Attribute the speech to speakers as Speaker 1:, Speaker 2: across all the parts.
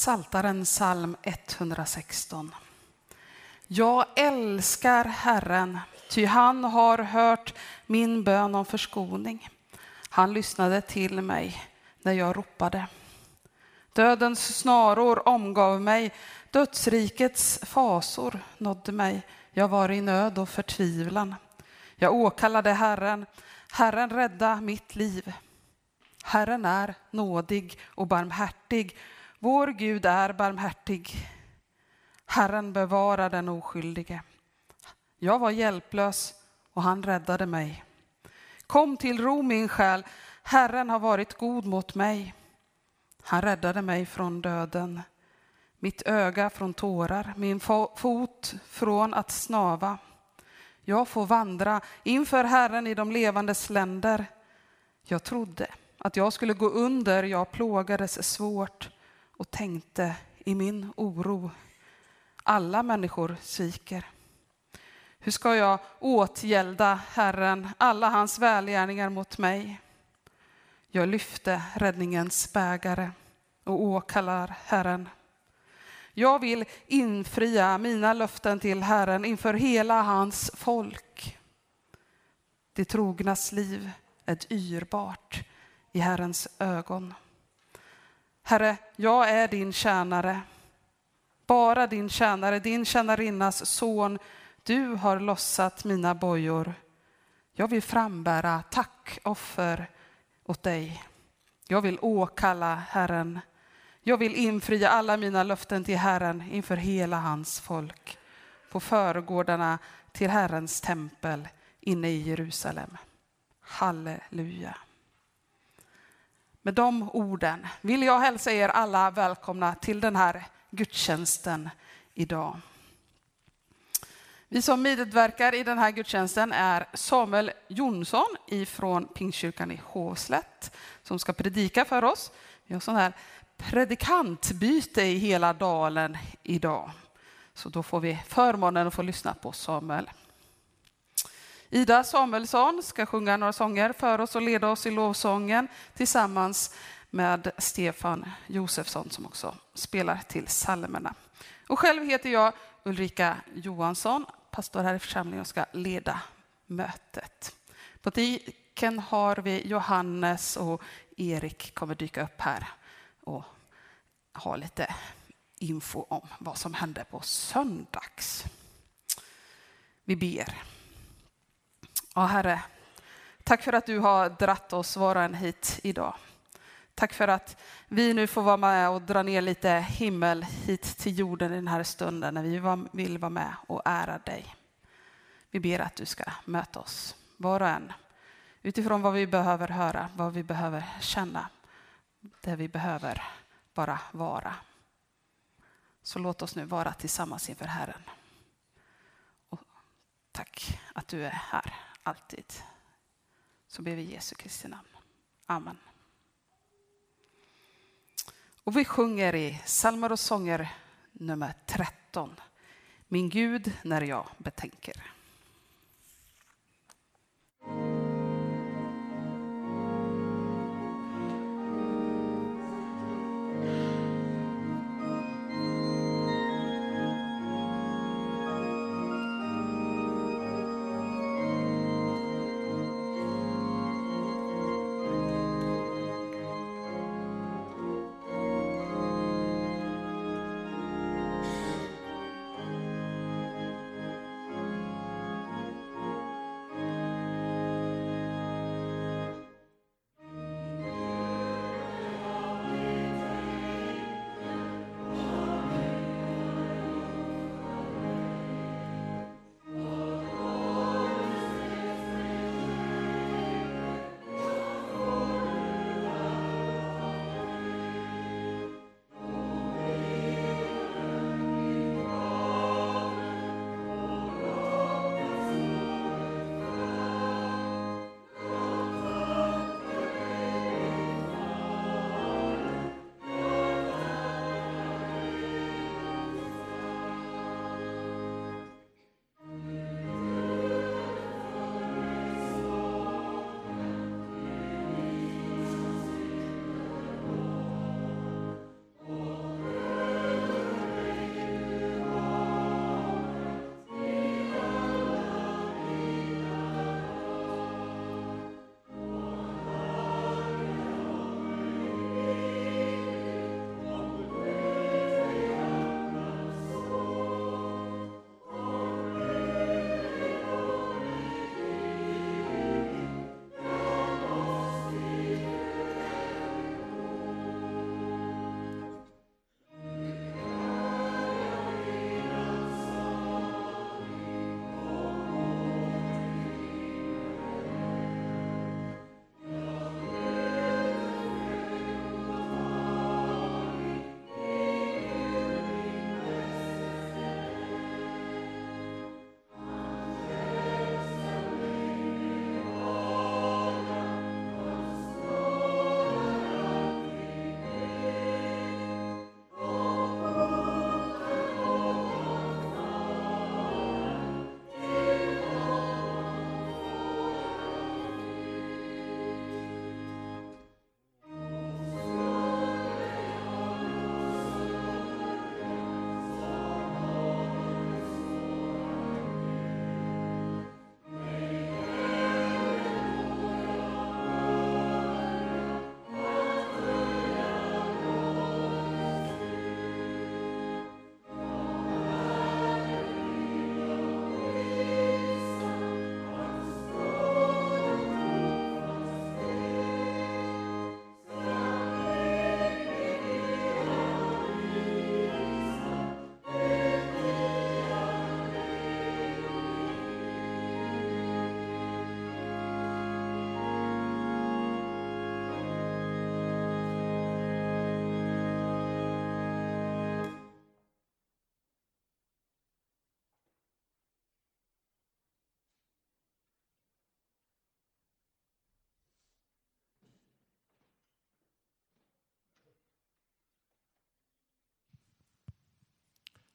Speaker 1: Saltaren psalm 116. Jag älskar Herren, ty han har hört min bön om förskoning. Han lyssnade till mig när jag ropade. Dödens snaror omgav mig, dödsrikets fasor nådde mig. Jag var i nöd och förtvivlan. Jag åkallade Herren, Herren rädda mitt liv. Herren är nådig och barmhärtig vår Gud är barmhärtig. Herren bevarar den oskyldige. Jag var hjälplös och han räddade mig. Kom till ro min själ, Herren har varit god mot mig. Han räddade mig från döden, mitt öga från tårar, min fot från att snava. Jag får vandra inför Herren i de levandes länder. Jag trodde att jag skulle gå under, jag plågades svårt och tänkte i min oro, alla människor sviker. Hur ska jag åtgälda Herren alla hans välgärningar mot mig? Jag lyfte räddningens bägare och åkallar Herren. Jag vill infria mina löften till Herren inför hela hans folk. Det trognas liv är dyrbart i Herrens ögon. Herre, jag är din tjänare, bara din tjänare, din tjänarinnas son. Du har lossat mina bojor. Jag vill frambära tackoffer åt dig. Jag vill åkalla Herren. Jag vill infria alla mina löften till Herren inför hela hans folk på förgårdarna till Herrens tempel inne i Jerusalem. Halleluja. Med de orden vill jag hälsa er alla välkomna till den här gudstjänsten idag. Vi som medverkar i den här gudstjänsten är Samuel Jonsson ifrån Pingstkyrkan i Hovslätt som ska predika för oss. Vi har sån här predikantbyte i hela dalen idag. Så då får vi förmånen att få lyssna på Samuel. Ida Samuelsson ska sjunga några sånger för oss och leda oss i lovsången tillsammans med Stefan Josefsson som också spelar till psalmerna. Och själv heter jag Ulrika Johansson, pastor här i församlingen och ska leda mötet. På diken har vi Johannes och Erik kommer dyka upp här och ha lite info om vad som hände på söndags. Vi ber. Ja, Herre, tack för att du har dratt oss var och en hit idag. Tack för att vi nu får vara med och dra ner lite himmel hit till jorden i den här stunden när vi vill vara med och ära dig. Vi ber att du ska möta oss, var och en, utifrån vad vi behöver höra, vad vi behöver känna, det vi behöver bara vara. Så låt oss nu vara tillsammans inför Herren. Och tack att du är här alltid. Så ber vi i Jesu Kristi namn. Amen. Och vi sjunger i psalmer och sånger nummer 13. Min Gud när jag betänker.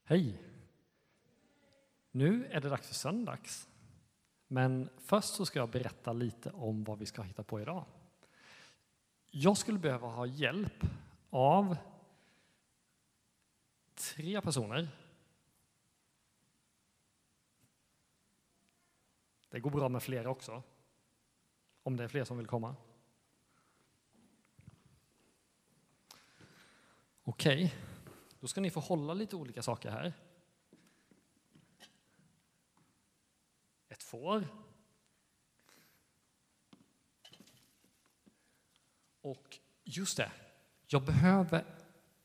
Speaker 2: Hej! Nu är det dags för söndags. Men först så ska jag berätta lite om vad vi ska hitta på idag. Jag skulle behöva ha hjälp av tre personer. Det går bra med flera också, om det är fler som vill komma. Okej, då ska ni få hålla lite olika saker här. Ett får. Och just det, jag behöver,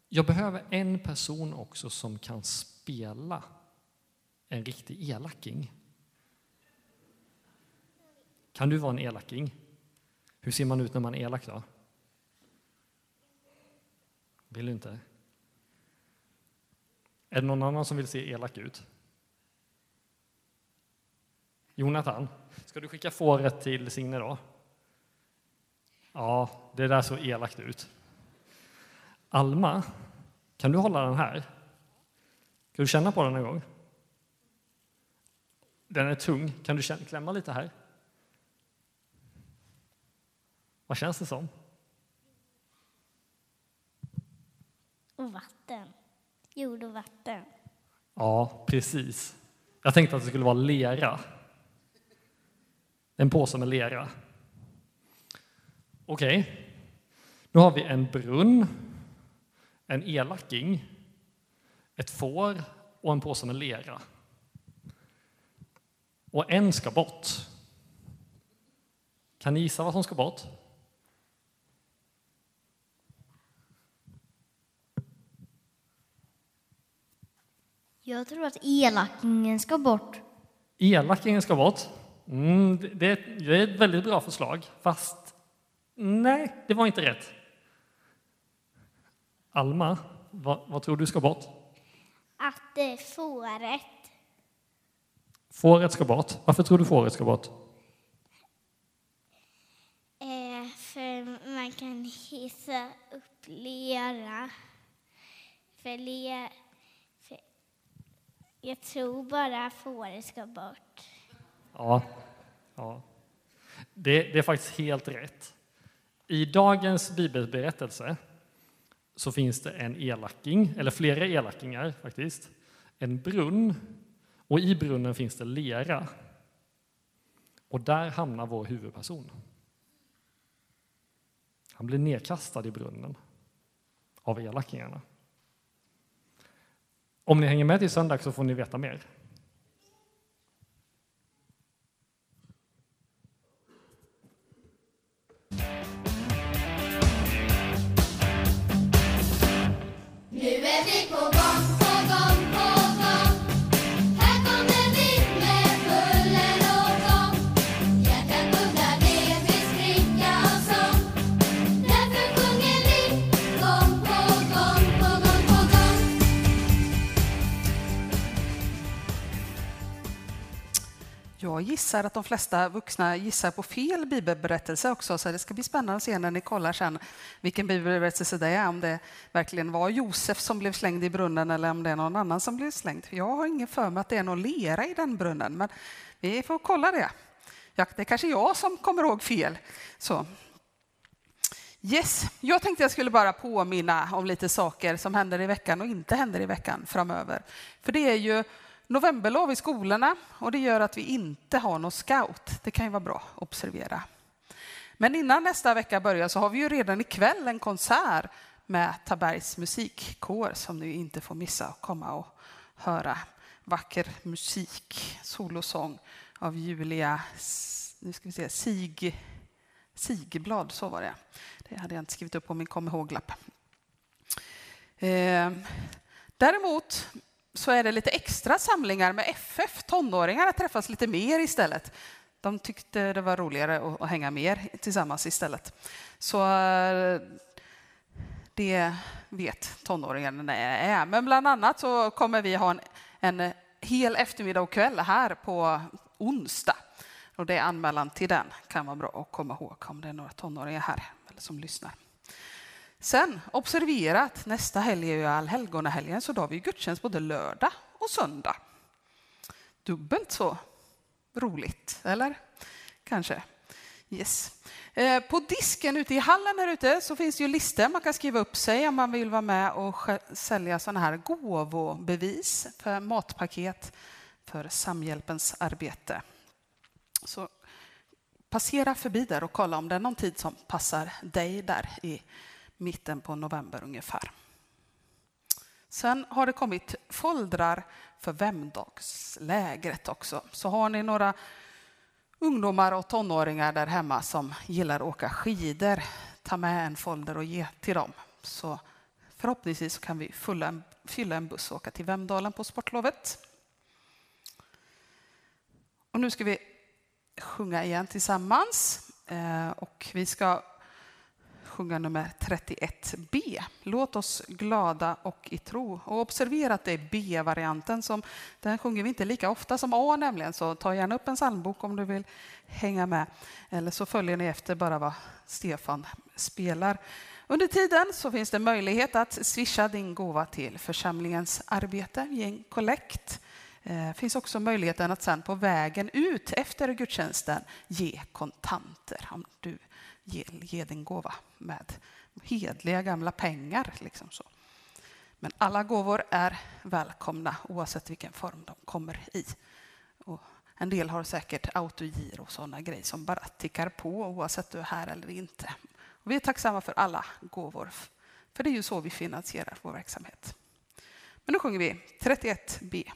Speaker 2: jag behöver en person också som kan spela en riktig elaking. Kan du vara en elaking? Hur ser man ut när man är elak då? Vill du inte? Är det någon annan som vill se elak ut? Jonathan, ska du skicka fåret till Signe då? Ja, det där såg elakt ut. Alma, kan du hålla den här? Kan du känna på den en gång? Den är tung. Kan du klämma lite här? Vad känns det som?
Speaker 3: Och vatten. Jord och vatten.
Speaker 2: Ja, precis. Jag tänkte att det skulle vara lera. En påse med lera. Okej. Okay. Nu har vi en brunn, en elaking, ett får och en påse med lera. Och en ska bort. Kan ni gissa vad som ska bort?
Speaker 3: Jag tror att elakingen ska bort.
Speaker 2: Elakingen ska bort? Mm, det, det, är ett väldigt bra förslag, fast nej, det var inte rätt. Alma, vad, vad tror du ska bort?
Speaker 3: Att det är fåret.
Speaker 2: Fåret ska bort. Varför tror du fåret ska bort?
Speaker 3: Eh, för man kan hissa upp lera. För lera jag tror bara fåret ska bort.
Speaker 2: Ja, ja. Det, det, är faktiskt helt rätt. I dagens bibelberättelse så finns det en elaking, eller flera elakingar faktiskt, en brunn och i brunnen finns det lera. Och där hamnar vår huvudperson. Han blir nedkastad i brunnen av elakingarna. Om ni hänger med till söndag så får ni veta mer.
Speaker 1: Gissar att de flesta vuxna gissar på fel bibelberättelse också, så det ska bli spännande att se när ni kollar sen vilken bibelberättelse det är, om det verkligen var Josef som blev slängd i brunnen eller om det är någon annan som blev slängd. Jag har ingen för mig att det är någon lera i den brunnen, men vi får kolla det. Ja, det är kanske jag som kommer ihåg fel. Så. Yes, jag tänkte jag skulle bara påminna om lite saker som händer i veckan och inte händer i veckan framöver. För det är ju novemberlov i skolorna och det gör att vi inte har någon scout. Det kan ju vara bra att observera. Men innan nästa vecka börjar så har vi ju redan ikväll en konsert med Tabergs musikkår som ni inte får missa att komma och höra vacker musik, solosång av Julia nu ska vi se, Sig, Sigblad, så var det. Det hade jag inte skrivit upp på min kom ihåg-lapp. Eh, däremot så är det lite extra samlingar med FF. Tonåringarna träffas lite mer istället. De tyckte det var roligare att hänga mer tillsammans istället. Så eh, det vet tonåringarna är. Men bland annat så kommer vi ha en, en hel eftermiddag och kväll här på onsdag. Och det är anmälan till den kan vara bra att komma ihåg om det är några tonåringar här som lyssnar. Sen observera att nästa helg är ju allhelgonahelgen så då har vi gudstjänst både lördag och söndag. Dubbelt så roligt, eller? Kanske. Yes. Eh, på disken ute i hallen här ute så finns det ju listor man kan skriva upp sig om man vill vara med och sälja sådana här gåvobevis för matpaket för Samhjälpens arbete. Så passera förbi där och kolla om det är någon tid som passar dig där i mitten på november ungefär. Sen har det kommit foldrar för Vemdagslägret också. Så har ni några ungdomar och tonåringar där hemma som gillar att åka skidor, ta med en folder och ge till dem. Så förhoppningsvis kan vi fylla en, fylla en buss och åka till Vemdalen på sportlovet. Och nu ska vi sjunga igen tillsammans. Eh, och vi ska sjunga nummer 31b. Låt oss glada och i tro. Och observera att det är B-varianten. som Den sjunger vi inte lika ofta som A nämligen. Så ta gärna upp en psalmbok om du vill hänga med. Eller så följer ni efter bara vad Stefan spelar. Under tiden så finns det möjlighet att swisha din gåva till församlingens arbete, ge en kollekt. Det eh, finns också möjligheten att sen på vägen ut efter gudstjänsten ge kontanter om du ge, ge din gåva med hedliga gamla pengar. Liksom så. Men alla gåvor är välkomna oavsett vilken form de kommer i. Och en del har säkert autogiro och sådana grejer som bara tickar på oavsett du är här eller inte. Och vi är tacksamma för alla gåvor, för det är ju så vi finansierar vår verksamhet. Men nu sjunger vi 31b.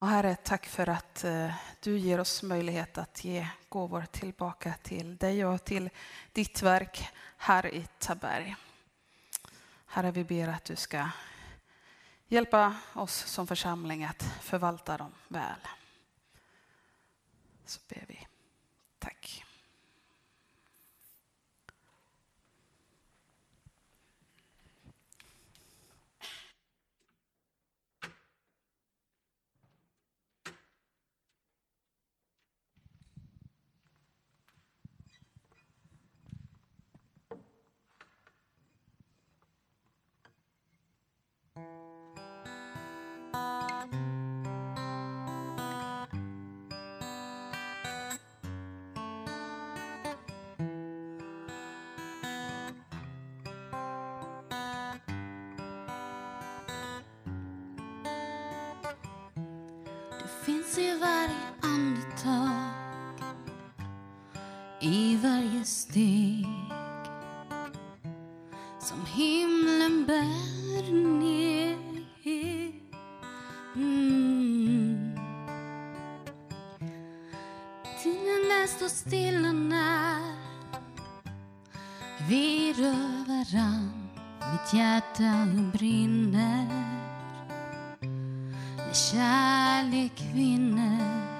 Speaker 1: Och Herre, tack för att eh, du ger oss möjlighet att ge gåvor tillbaka till dig och till ditt verk här i Taberg. Herre, vi ber att du ska hjälpa oss som församling att förvalta dem väl. Så ber vi.
Speaker 4: Finns i varje andetag I varje steg Som himlen bär ner. Mm. Tiden den står stilla när Vi rör varann. Mitt hjärta brinner. När kärlek vinner.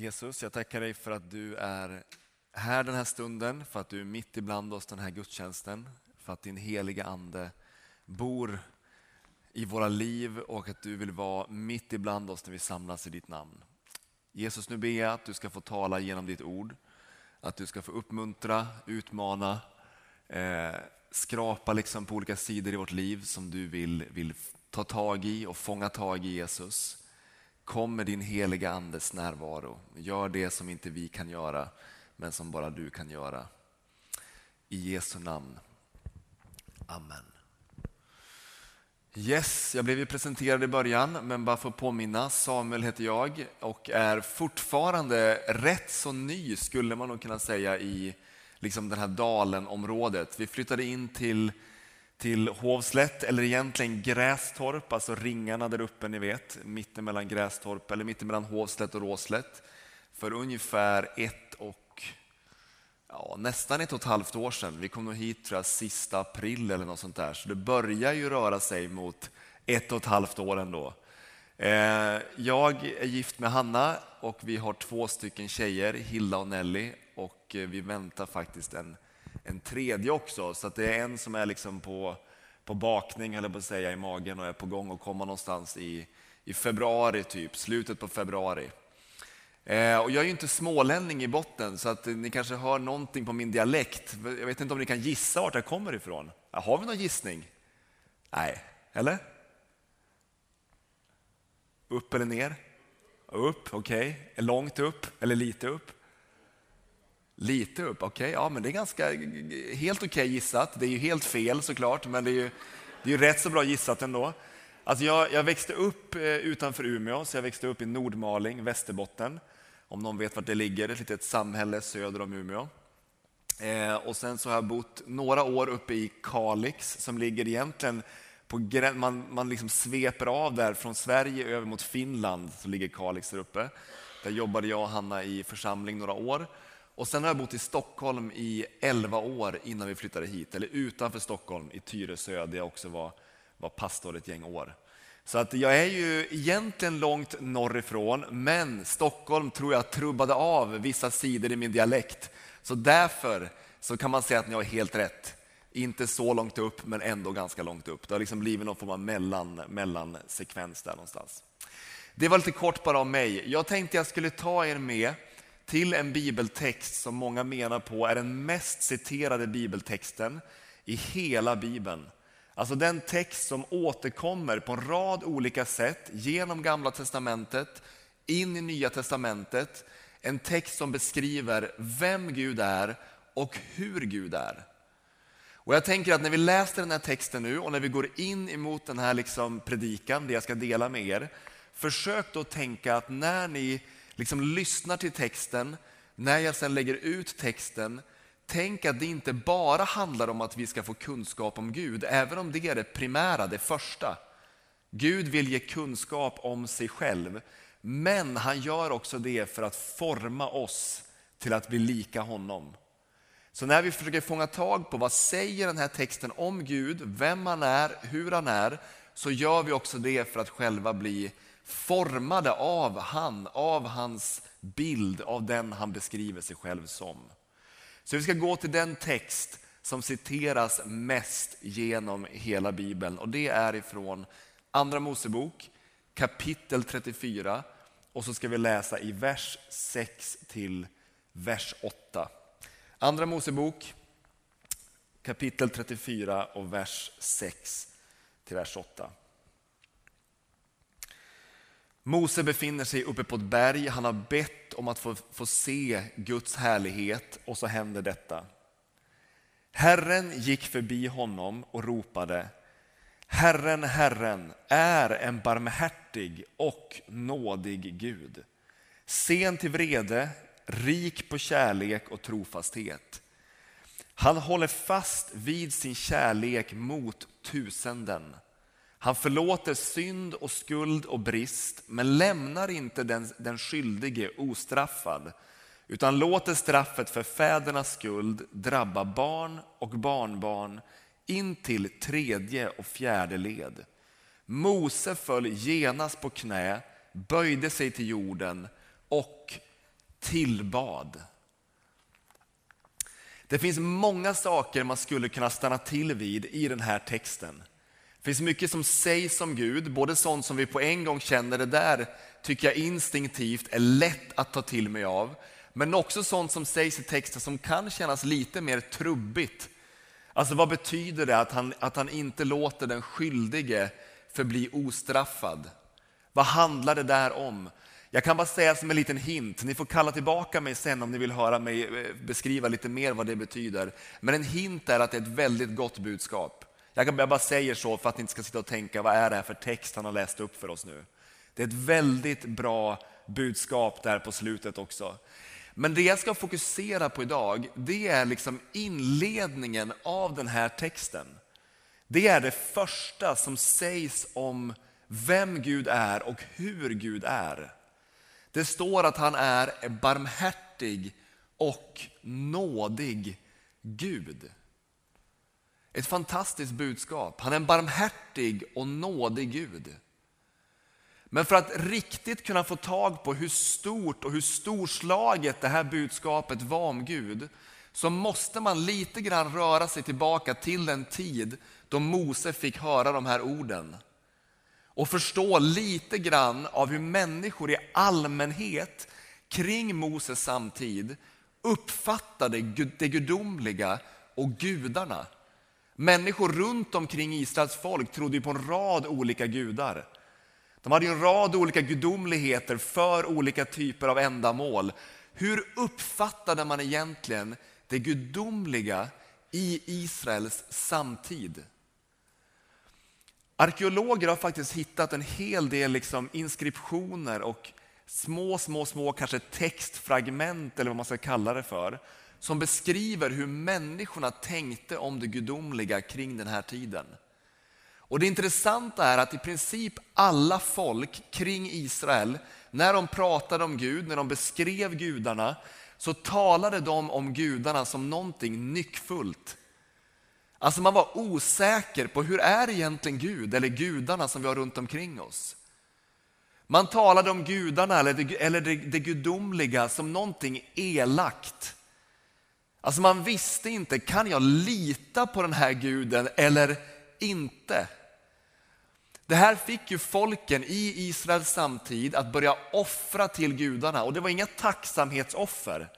Speaker 5: Jesus, jag tackar dig för att du är här den här stunden, för att du är mitt ibland oss den här gudstjänsten, för att din heliga Ande bor i våra liv och att du vill vara mitt ibland oss när vi samlas i ditt namn. Jesus, nu ber jag att du ska få tala genom ditt ord, att du ska få uppmuntra, utmana, eh, skrapa liksom på olika sidor i vårt liv som du vill, vill ta tag i och fånga tag i Jesus. Kom med din heliga Andes närvaro. Gör det som inte vi kan göra, men som bara du kan göra. I Jesu namn. Amen. Yes, jag blev ju presenterad i början, men bara för att påminna. Samuel heter jag och är fortfarande rätt så ny, skulle man nog kunna säga, i liksom den här Dalen-området. Vi flyttade in till till Hovslätt, eller egentligen Grästorp, alltså ringarna där uppe ni vet, mitten mellan Grästorp, eller mitten mellan Hovslätt och Råslätt, för ungefär ett och ja, nästan ett och ett halvt år sedan. Vi kom nog hit tror jag, sista april eller något sånt där, så det börjar ju röra sig mot ett och ett halvt år ändå. Eh, jag är gift med Hanna och vi har två stycken tjejer, Hilda och Nelly, och eh, vi väntar faktiskt en en tredje också, så att det är en som är liksom på, på bakning, eller på att säga, i magen och är på gång att komma någonstans i, i februari, typ, slutet på februari. Eh, och jag är ju inte smålänning i botten, så att ni kanske hör någonting på min dialekt. Jag vet inte om ni kan gissa vart jag kommer ifrån. Har vi någon gissning? Nej, eller? Upp eller ner? Upp, okej. Okay. Långt upp eller lite upp? Lite upp, okej. Okay. Ja, men det är ganska helt okej okay gissat. Det är ju helt fel såklart, men det är ju, det är ju rätt så bra gissat ändå. Alltså jag, jag växte upp eh, utanför Umeå, så jag växte upp i Nordmaling, Västerbotten. Om någon vet vart det ligger, ett litet samhälle söder om Umeå. Eh, och sen så har jag bott några år uppe i Kalix som ligger egentligen på man, man liksom sveper av där från Sverige över mot Finland, så ligger Kalix där uppe. Där jobbade jag och Hanna i församling några år. Och sen har jag bott i Stockholm i 11 år innan vi flyttade hit, eller utanför Stockholm i Tyresö där jag också var, var pastor ett gäng år. Så att jag är ju egentligen långt norrifrån, men Stockholm tror jag trubbade av vissa sidor i min dialekt. Så därför så kan man säga att ni har helt rätt. Inte så långt upp, men ändå ganska långt upp. Det har liksom blivit någon form av mellan, mellansekvens där någonstans. Det var lite kort bara om mig. Jag tänkte jag skulle ta er med till en bibeltext som många menar på är den mest citerade bibeltexten i hela Bibeln. Alltså den text som återkommer på en rad olika sätt genom Gamla Testamentet, in i Nya Testamentet. En text som beskriver vem Gud är och hur Gud är. Och jag tänker att när vi läser den här texten nu och när vi går in emot den här liksom predikan, det jag ska dela med er, försök då tänka att när ni liksom lyssnar till texten, när jag sen lägger ut texten, tänk att det inte bara handlar om att vi ska få kunskap om Gud, även om det är det primära, det första. Gud vill ge kunskap om sig själv, men han gör också det för att forma oss till att bli lika honom. Så när vi försöker fånga tag på vad säger den här texten om Gud, vem han är, hur han är, så gör vi också det för att själva bli formade av han, av hans bild, av den han beskriver sig själv som. Så vi ska gå till den text som citeras mest genom hela Bibeln och det är ifrån Andra Mosebok kapitel 34 och så ska vi läsa i vers 6 till vers 8. Andra Mosebok kapitel 34 och vers 6 till vers 8. Mose befinner sig uppe på ett berg, han har bett om att få, få se Guds härlighet och så händer detta. Herren gick förbi honom och ropade Herren, Herren är en barmhärtig och nådig Gud. Sen till vrede, rik på kärlek och trofasthet. Han håller fast vid sin kärlek mot tusenden han förlåter synd och skuld och brist, men lämnar inte den, den skyldige ostraffad, utan låter straffet för fädernas skuld drabba barn och barnbarn in till tredje och fjärde led. Mose föll genast på knä, böjde sig till jorden och tillbad. Det finns många saker man skulle kunna stanna till vid i den här texten. Det finns mycket som sägs om Gud, både sånt som vi på en gång känner, det där tycker jag instinktivt är lätt att ta till mig av. Men också sånt som sägs i texten som kan kännas lite mer trubbigt. Alltså vad betyder det att han, att han inte låter den skyldige förbli ostraffad? Vad handlar det där om? Jag kan bara säga som en liten hint, ni får kalla tillbaka mig sen om ni vill höra mig eh, beskriva lite mer vad det betyder. Men en hint är att det är ett väldigt gott budskap. Jag bara säger så för att ni inte ska sitta och tänka, vad är det här för text han har läst upp för oss nu? Det är ett väldigt bra budskap där på slutet också. Men det jag ska fokusera på idag, det är liksom inledningen av den här texten. Det är det första som sägs om vem Gud är och hur Gud är. Det står att han är barmhärtig och nådig Gud. Ett fantastiskt budskap. Han är en barmhärtig och nådig Gud. Men för att riktigt kunna få tag på hur stort och hur storslaget det här budskapet var om Gud, så måste man lite grann röra sig tillbaka till den tid då Mose fick höra de här orden. Och förstå lite grann av hur människor i allmänhet kring Moses samtid uppfattade det gudomliga och gudarna. Människor runt omkring Israels folk trodde på en rad olika gudar. De hade en rad olika gudomligheter för olika typer av ändamål. Hur uppfattade man egentligen det gudomliga i Israels samtid? Arkeologer har faktiskt hittat en hel del liksom inskriptioner och små, små, små kanske textfragment eller vad man ska kalla det för som beskriver hur människorna tänkte om det gudomliga kring den här tiden. Och Det intressanta är att i princip alla folk kring Israel, när de pratade om Gud, när de beskrev gudarna, så talade de om gudarna som någonting nyckfullt. Alltså man var osäker på hur är egentligen Gud eller gudarna som vi har runt omkring oss. Man talade om gudarna eller det, eller det, det gudomliga som någonting elakt. Alltså man visste inte, kan jag lita på den här guden eller inte? Det här fick ju folken i Israels samtid att börja offra till gudarna och det var inga tacksamhetsoffer.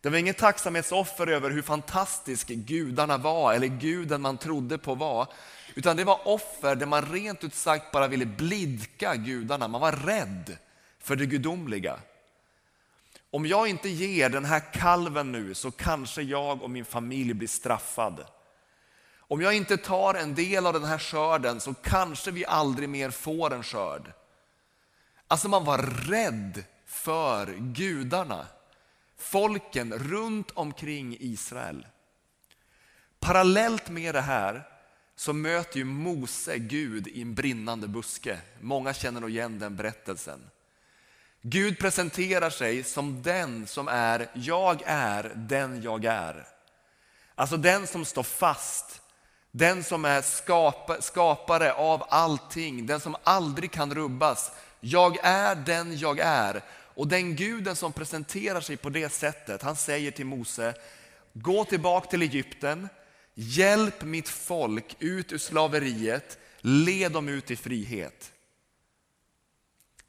Speaker 5: Det var inget tacksamhetsoffer över hur fantastisk gudarna var eller guden man trodde på var. Utan det var offer där man rent ut sagt bara ville blidka gudarna. Man var rädd för det gudomliga. Om jag inte ger den här kalven nu så kanske jag och min familj blir straffad. Om jag inte tar en del av den här skörden så kanske vi aldrig mer får en skörd. Alltså man var rädd för gudarna, folken runt omkring Israel. Parallellt med det här så möter ju Mose Gud i en brinnande buske. Många känner nog igen den berättelsen. Gud presenterar sig som den som är, jag är den jag är. Alltså den som står fast, den som är skapa, skapare av allting, den som aldrig kan rubbas. Jag är den jag är. Och den guden som presenterar sig på det sättet, han säger till Mose, gå tillbaka till Egypten, hjälp mitt folk ut ur slaveriet, led dem ut i frihet.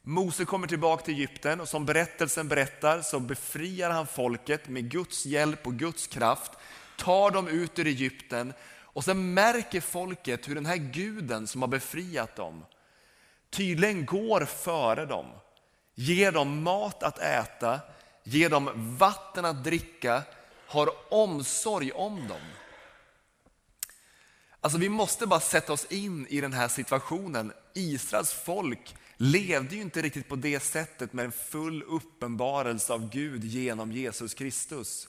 Speaker 5: Mose kommer tillbaka till Egypten och som berättelsen berättar så befriar han folket med Guds hjälp och Guds kraft, tar dem ut ur Egypten och sen märker folket hur den här guden som har befriat dem tydligen går före dem, ger dem mat att äta, ger dem vatten att dricka, har omsorg om dem. Alltså vi måste bara sätta oss in i den här situationen. Israels folk levde ju inte riktigt på det sättet med en full uppenbarelse av Gud genom Jesus Kristus.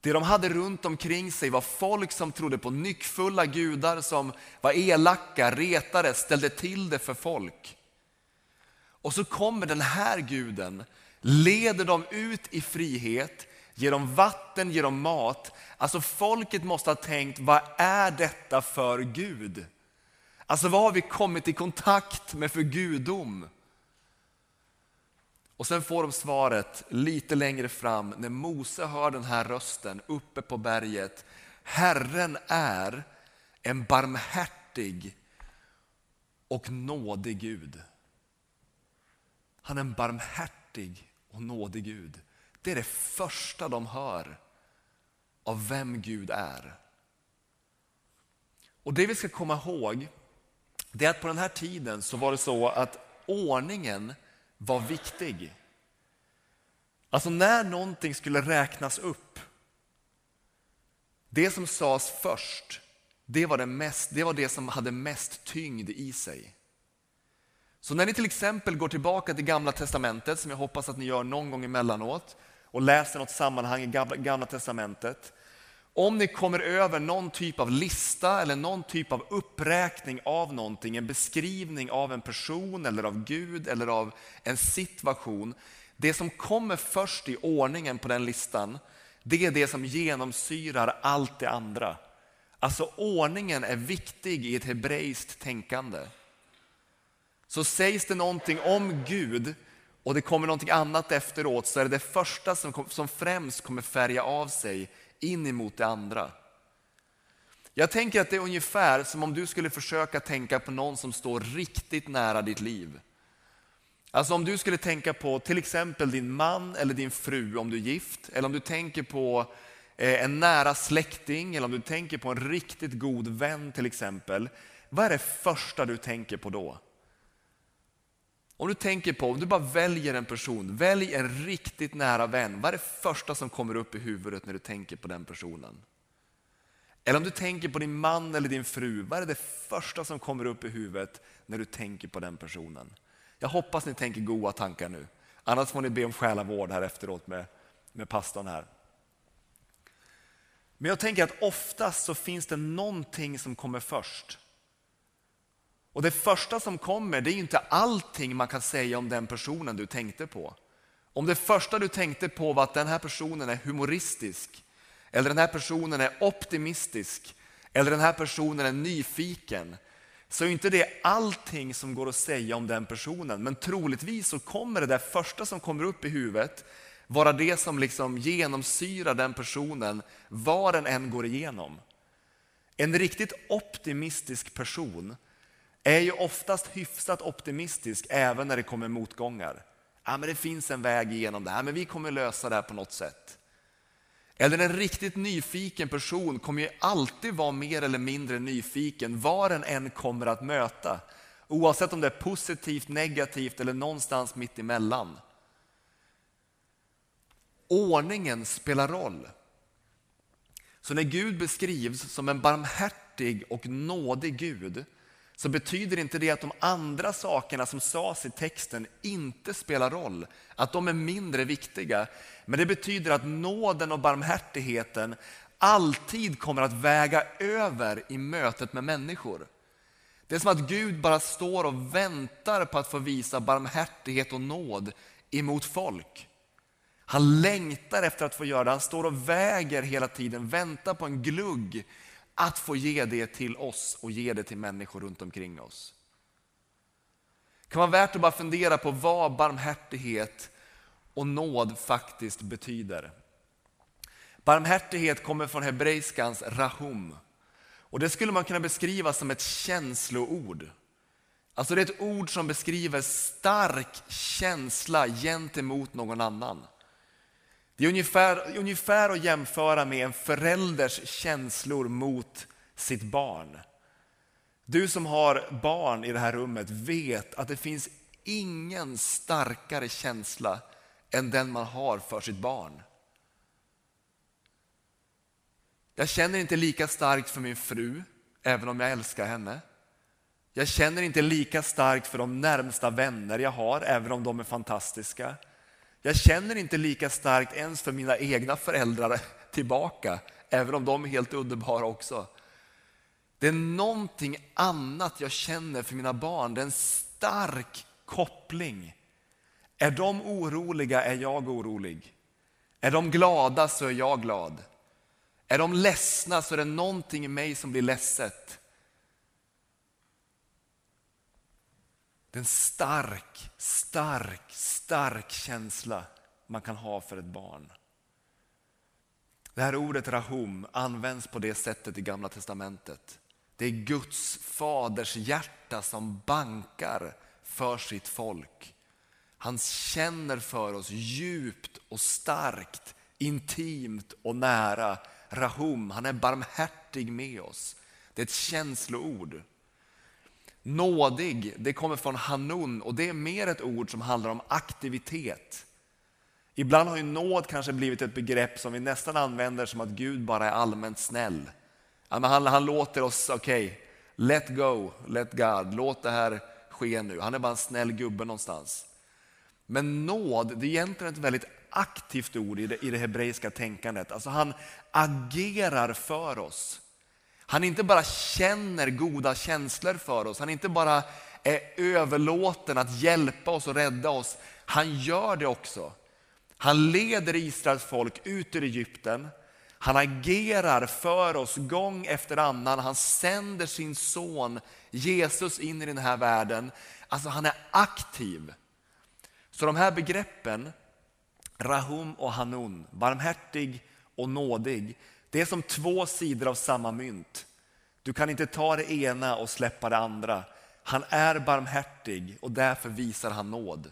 Speaker 5: Det de hade runt omkring sig var folk som trodde på nyckfulla gudar som var elaka, retade, ställde till det för folk. Och så kommer den här guden, leder dem ut i frihet, ger dem vatten, ger dem mat. Alltså folket måste ha tänkt, vad är detta för Gud? Alltså vad har vi kommit i kontakt med för gudom? Och sen får de svaret lite längre fram när Mose hör den här rösten uppe på berget. Herren är en barmhärtig och nådig Gud. Han är en barmhärtig och nådig Gud. Det är det första de hör av vem Gud är. Och det vi ska komma ihåg det är att på den här tiden så var det så att ordningen var viktig. Alltså när någonting skulle räknas upp, det som sades först, det var det, mest, det var det som hade mest tyngd i sig. Så när ni till exempel går tillbaka till Gamla Testamentet, som jag hoppas att ni gör någon gång emellanåt, och läser något sammanhang i Gamla Testamentet, om ni kommer över någon typ av lista eller någon typ av uppräkning av någonting, en beskrivning av en person eller av Gud eller av en situation. Det som kommer först i ordningen på den listan, det är det som genomsyrar allt det andra. Alltså ordningen är viktig i ett hebreiskt tänkande. Så sägs det någonting om Gud och det kommer någonting annat efteråt så är det det första som, som främst kommer färga av sig in emot det andra. Jag tänker att det är ungefär som om du skulle försöka tänka på någon som står riktigt nära ditt liv. Alltså om du skulle tänka på till exempel din man eller din fru om du är gift, eller om du tänker på eh, en nära släkting, eller om du tänker på en riktigt god vän till exempel. Vad är det första du tänker på då? Om du tänker på, om du bara väljer en person, välj en riktigt nära vän. Vad är det första som kommer upp i huvudet när du tänker på den personen? Eller om du tänker på din man eller din fru, vad är det första som kommer upp i huvudet när du tänker på den personen? Jag hoppas ni tänker goda tankar nu. Annars får ni be om själavård här efteråt med, med pastorn här. Men jag tänker att oftast så finns det någonting som kommer först. Och det första som kommer, det är inte allting man kan säga om den personen du tänkte på. Om det första du tänkte på var att den här personen är humoristisk, eller den här personen är optimistisk, eller den här personen är nyfiken, så är inte det allting som går att säga om den personen. Men troligtvis så kommer det där första som kommer upp i huvudet vara det som liksom genomsyrar den personen, vad den än går igenom. En riktigt optimistisk person är ju oftast hyfsat optimistisk även när det kommer motgångar. Ja, men det finns en väg igenom det här, men vi kommer lösa det här på något sätt. Eller en riktigt nyfiken person kommer ju alltid vara mer eller mindre nyfiken var den än kommer att möta. Oavsett om det är positivt, negativt eller någonstans mitt emellan. Ordningen spelar roll. Så när Gud beskrivs som en barmhärtig och nådig Gud så betyder inte det att de andra sakerna som sades i texten inte spelar roll, att de är mindre viktiga. Men det betyder att nåden och barmhärtigheten alltid kommer att väga över i mötet med människor. Det är som att Gud bara står och väntar på att få visa barmhärtighet och nåd emot folk. Han längtar efter att få göra det, han står och väger hela tiden, väntar på en glugg att få ge det till oss och ge det till människor runt omkring oss. Det kan vara värt att bara fundera på vad barmhärtighet och nåd faktiskt betyder. Barmhärtighet kommer från hebreiskans rahum. Och det skulle man kunna beskriva som ett känsloord. Alltså det är ett ord som beskriver stark känsla gentemot någon annan. Det är ungefär, ungefär att jämföra med en förälders känslor mot sitt barn. Du som har barn i det här rummet vet att det finns ingen starkare känsla än den man har för sitt barn. Jag känner inte lika starkt för min fru, även om jag älskar henne. Jag känner inte lika starkt för de närmsta vänner jag har, även om de är fantastiska. Jag känner inte lika starkt ens för mina egna föräldrar tillbaka, även om de är helt underbara också. Det är någonting annat jag känner för mina barn, det är en stark koppling. Är de oroliga är jag orolig. Är de glada så är jag glad. Är de ledsna så är det någonting i mig som blir ledset. Det är en stark, stark, stark känsla man kan ha för ett barn. Det här ordet rahum används på det sättet i Gamla Testamentet. Det är Guds faders hjärta som bankar för sitt folk. Han känner för oss djupt och starkt, intimt och nära. Rahum, han är barmhärtig med oss. Det är ett känsloord. Nådig, det kommer från hanun och det är mer ett ord som handlar om aktivitet. Ibland har ju nåd kanske blivit ett begrepp som vi nästan använder som att Gud bara är allmänt snäll. han, han låter oss, okej, okay, let go, let God, låt det här ske nu. Han är bara en snäll gubbe någonstans. Men nåd, det är egentligen ett väldigt aktivt ord i det, i det hebreiska tänkandet. Alltså han agerar för oss. Han inte bara känner goda känslor för oss, han inte bara är överlåten att hjälpa oss och rädda oss. Han gör det också. Han leder Israels folk ut ur Egypten. Han agerar för oss gång efter annan. Han sänder sin son Jesus in i den här världen. Alltså han är aktiv. Så de här begreppen, Rahum och Hanun, barmhärtig och nådig, det är som två sidor av samma mynt. Du kan inte ta det ena och släppa det andra. Han är barmhärtig och därför visar han nåd.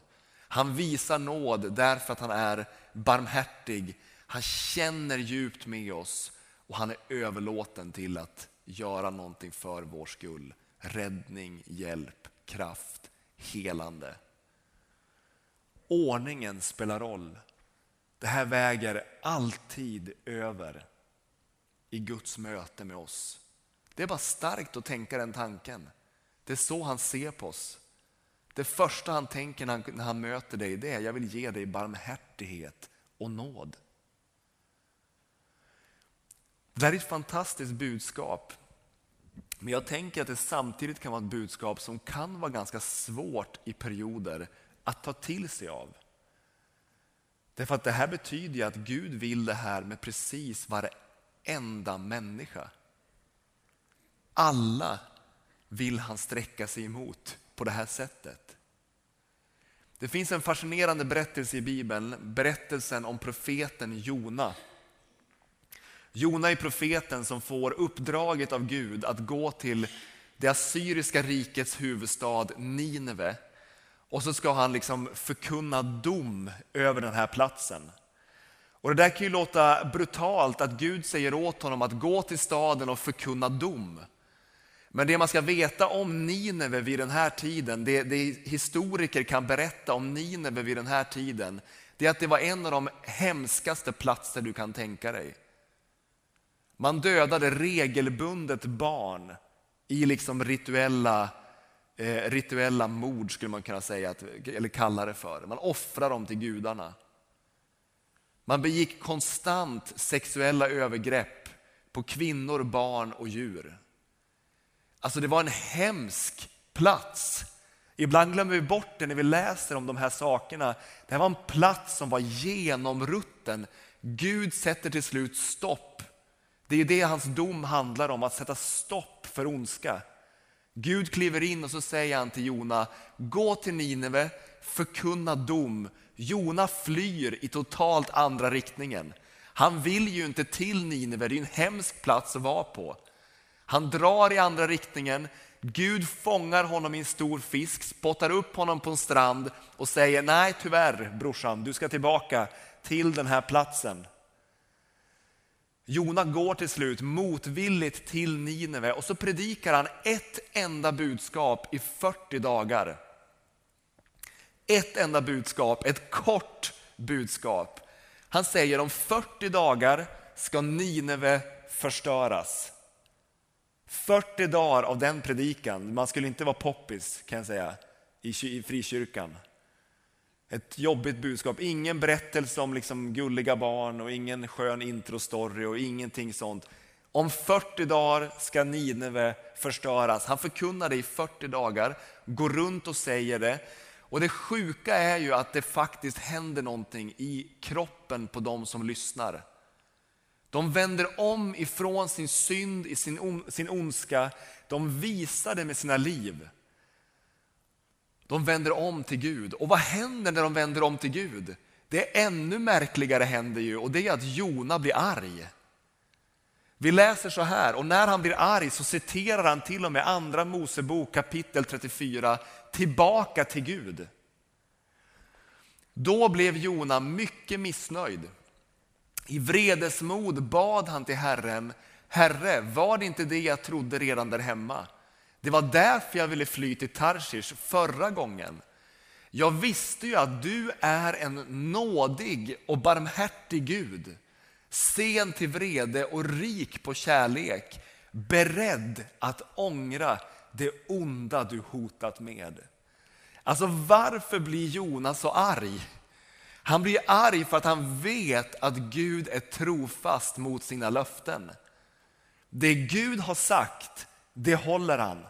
Speaker 5: Han visar nåd därför att han är barmhärtig. Han känner djupt med oss och han är överlåten till att göra någonting för vår skull. Räddning, hjälp, kraft, helande. Ordningen spelar roll. Det här väger alltid över i Guds möte med oss. Det är bara starkt att tänka den tanken. Det är så han ser på oss. Det första han tänker när han, när han möter dig det är jag vill ge dig barmhärtighet och nåd. Det här är ett fantastiskt budskap. Men jag tänker att det samtidigt kan vara ett budskap som kan vara ganska svårt i perioder att ta till sig av. Därför att det här betyder ju att Gud vill det här med precis varenda enda människa. Alla vill han sträcka sig emot på det här sättet. Det finns en fascinerande berättelse i Bibeln, berättelsen om profeten Jona. Jona är profeten som får uppdraget av Gud att gå till det assyriska rikets huvudstad Nineve och så ska han liksom förkunna dom över den här platsen. Och Det där kan ju låta brutalt att Gud säger åt honom att gå till staden och förkunna dom. Men det man ska veta om Nineve vid den här tiden, det, det historiker kan berätta om Nineve vid den här tiden, det är att det var en av de hemskaste platser du kan tänka dig. Man dödade regelbundet barn i liksom rituella, eh, rituella mord skulle man kunna säga, eller kalla det för. Man offrade dem till gudarna. Man begick konstant sexuella övergrepp på kvinnor, barn och djur. Alltså det var en hemsk plats. Ibland glömmer vi bort det när vi läser om de här sakerna. Det här var en plats som var genomrutten. Gud sätter till slut stopp. Det är det hans dom handlar om, att sätta stopp för ondska. Gud kliver in och så säger han till Jona, gå till Nineve, förkunna dom. Jona flyr i totalt andra riktningen. Han vill ju inte till Nineve, det är en hemsk plats att vara på. Han drar i andra riktningen. Gud fångar honom i en stor fisk, spottar upp honom på en strand och säger nej tyvärr brorsan, du ska tillbaka till den här platsen. Jona går till slut motvilligt till Nineve och så predikar han ett enda budskap i 40 dagar. Ett enda budskap, ett kort budskap. Han säger om 40 dagar ska Nineve förstöras. 40 dagar av den predikan, man skulle inte vara poppis kan jag säga i frikyrkan. Ett jobbigt budskap, ingen berättelse om liksom gulliga barn och ingen skön introstory och ingenting sånt. Om 40 dagar ska Nineve förstöras. Han förkunnar det i 40 dagar, går runt och säger det. Och det sjuka är ju att det faktiskt händer någonting i kroppen på de som lyssnar. De vänder om ifrån sin synd, i sin, sin ondska. De visar det med sina liv. De vänder om till Gud. Och vad händer när de vänder om till Gud? Det är ännu märkligare händer ju och det är att Jona blir arg. Vi läser så här, och när han blir arg så citerar han till och med andra Mosebok kapitel 34 tillbaka till Gud. Då blev Jona mycket missnöjd. I vredesmod bad han till Herren, Herre, var det inte det jag trodde redan där hemma? Det var därför jag ville fly till Tarshish förra gången. Jag visste ju att du är en nådig och barmhärtig Gud, sen till vrede och rik på kärlek, beredd att ångra det onda du hotat med. Alltså varför blir Jonas så arg? Han blir arg för att han vet att Gud är trofast mot sina löften. Det Gud har sagt, det håller han.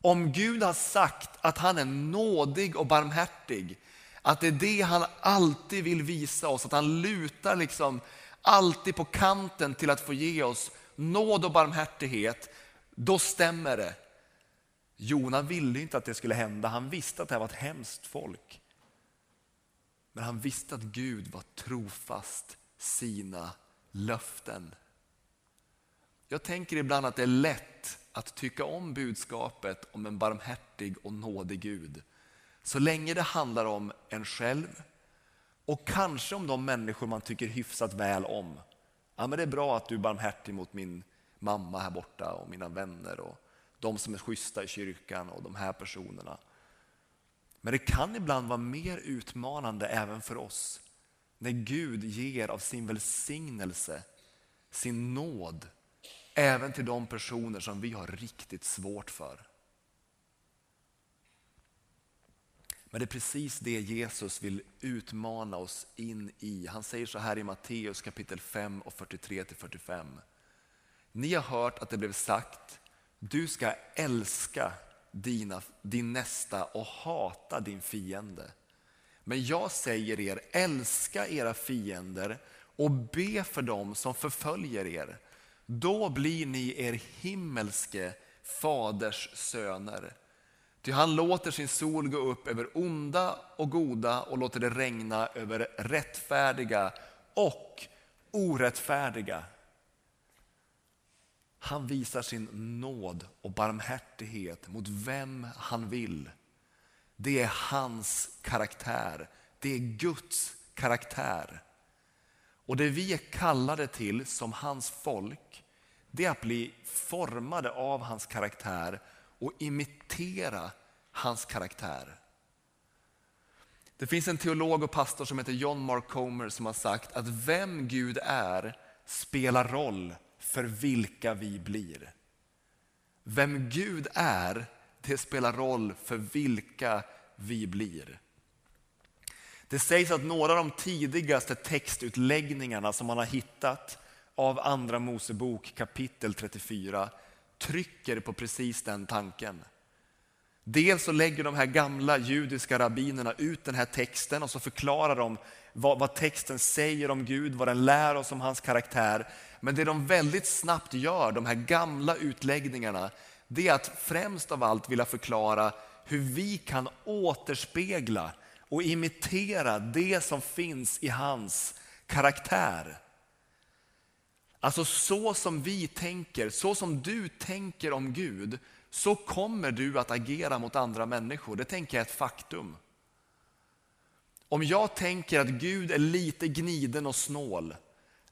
Speaker 5: Om Gud har sagt att han är nådig och barmhärtig, att det är det han alltid vill visa oss, att han lutar liksom alltid på kanten till att få ge oss nåd och barmhärtighet, då stämmer det. Jona ville inte att det skulle hända, han visste att det här var ett hemskt folk. Men han visste att Gud var trofast sina löften. Jag tänker ibland att det är lätt att tycka om budskapet om en barmhärtig och nådig Gud. Så länge det handlar om en själv och kanske om de människor man tycker hyfsat väl om. Ja, men det är bra att du är barmhärtig mot min mamma här borta och mina vänner och de som är schyssta i kyrkan och de här personerna. Men det kan ibland vara mer utmanande även för oss när Gud ger av sin välsignelse, sin nåd, även till de personer som vi har riktigt svårt för. Men det är precis det Jesus vill utmana oss in i. Han säger så här i Matteus kapitel 5 och 43-45. Ni har hört att det blev sagt, du ska älska dina, din nästa och hata din fiende. Men jag säger er, älska era fiender och be för dem som förföljer er. Då blir ni er himmelske faders söner. Ty han låter sin sol gå upp över onda och goda och låter det regna över rättfärdiga och orättfärdiga. Han visar sin nåd och barmhärtighet mot vem han vill. Det är hans karaktär. Det är Guds karaktär. Och det vi är kallade till som hans folk, det är att bli formade av hans karaktär och imitera hans karaktär. Det finns en teolog och pastor som heter John Mark Comer som har sagt att vem Gud är spelar roll för vilka vi blir. Vem Gud är, det spelar roll för vilka vi blir. Det sägs att några av de tidigaste textutläggningarna som man har hittat av Andra Mosebok kapitel 34 trycker på precis den tanken. Dels så lägger de här gamla judiska rabbinerna ut den här texten och så förklarar de vad, vad, texten säger om Gud, vad den lär oss om hans karaktär. Men det de väldigt snabbt gör, de här gamla utläggningarna, det är att främst av allt vilja förklara hur vi kan återspegla och imitera det som finns i hans karaktär. Alltså så som vi tänker, så som du tänker om Gud, så kommer du att agera mot andra människor. Det tänker jag är ett faktum. Om jag tänker att Gud är lite gniden och snål,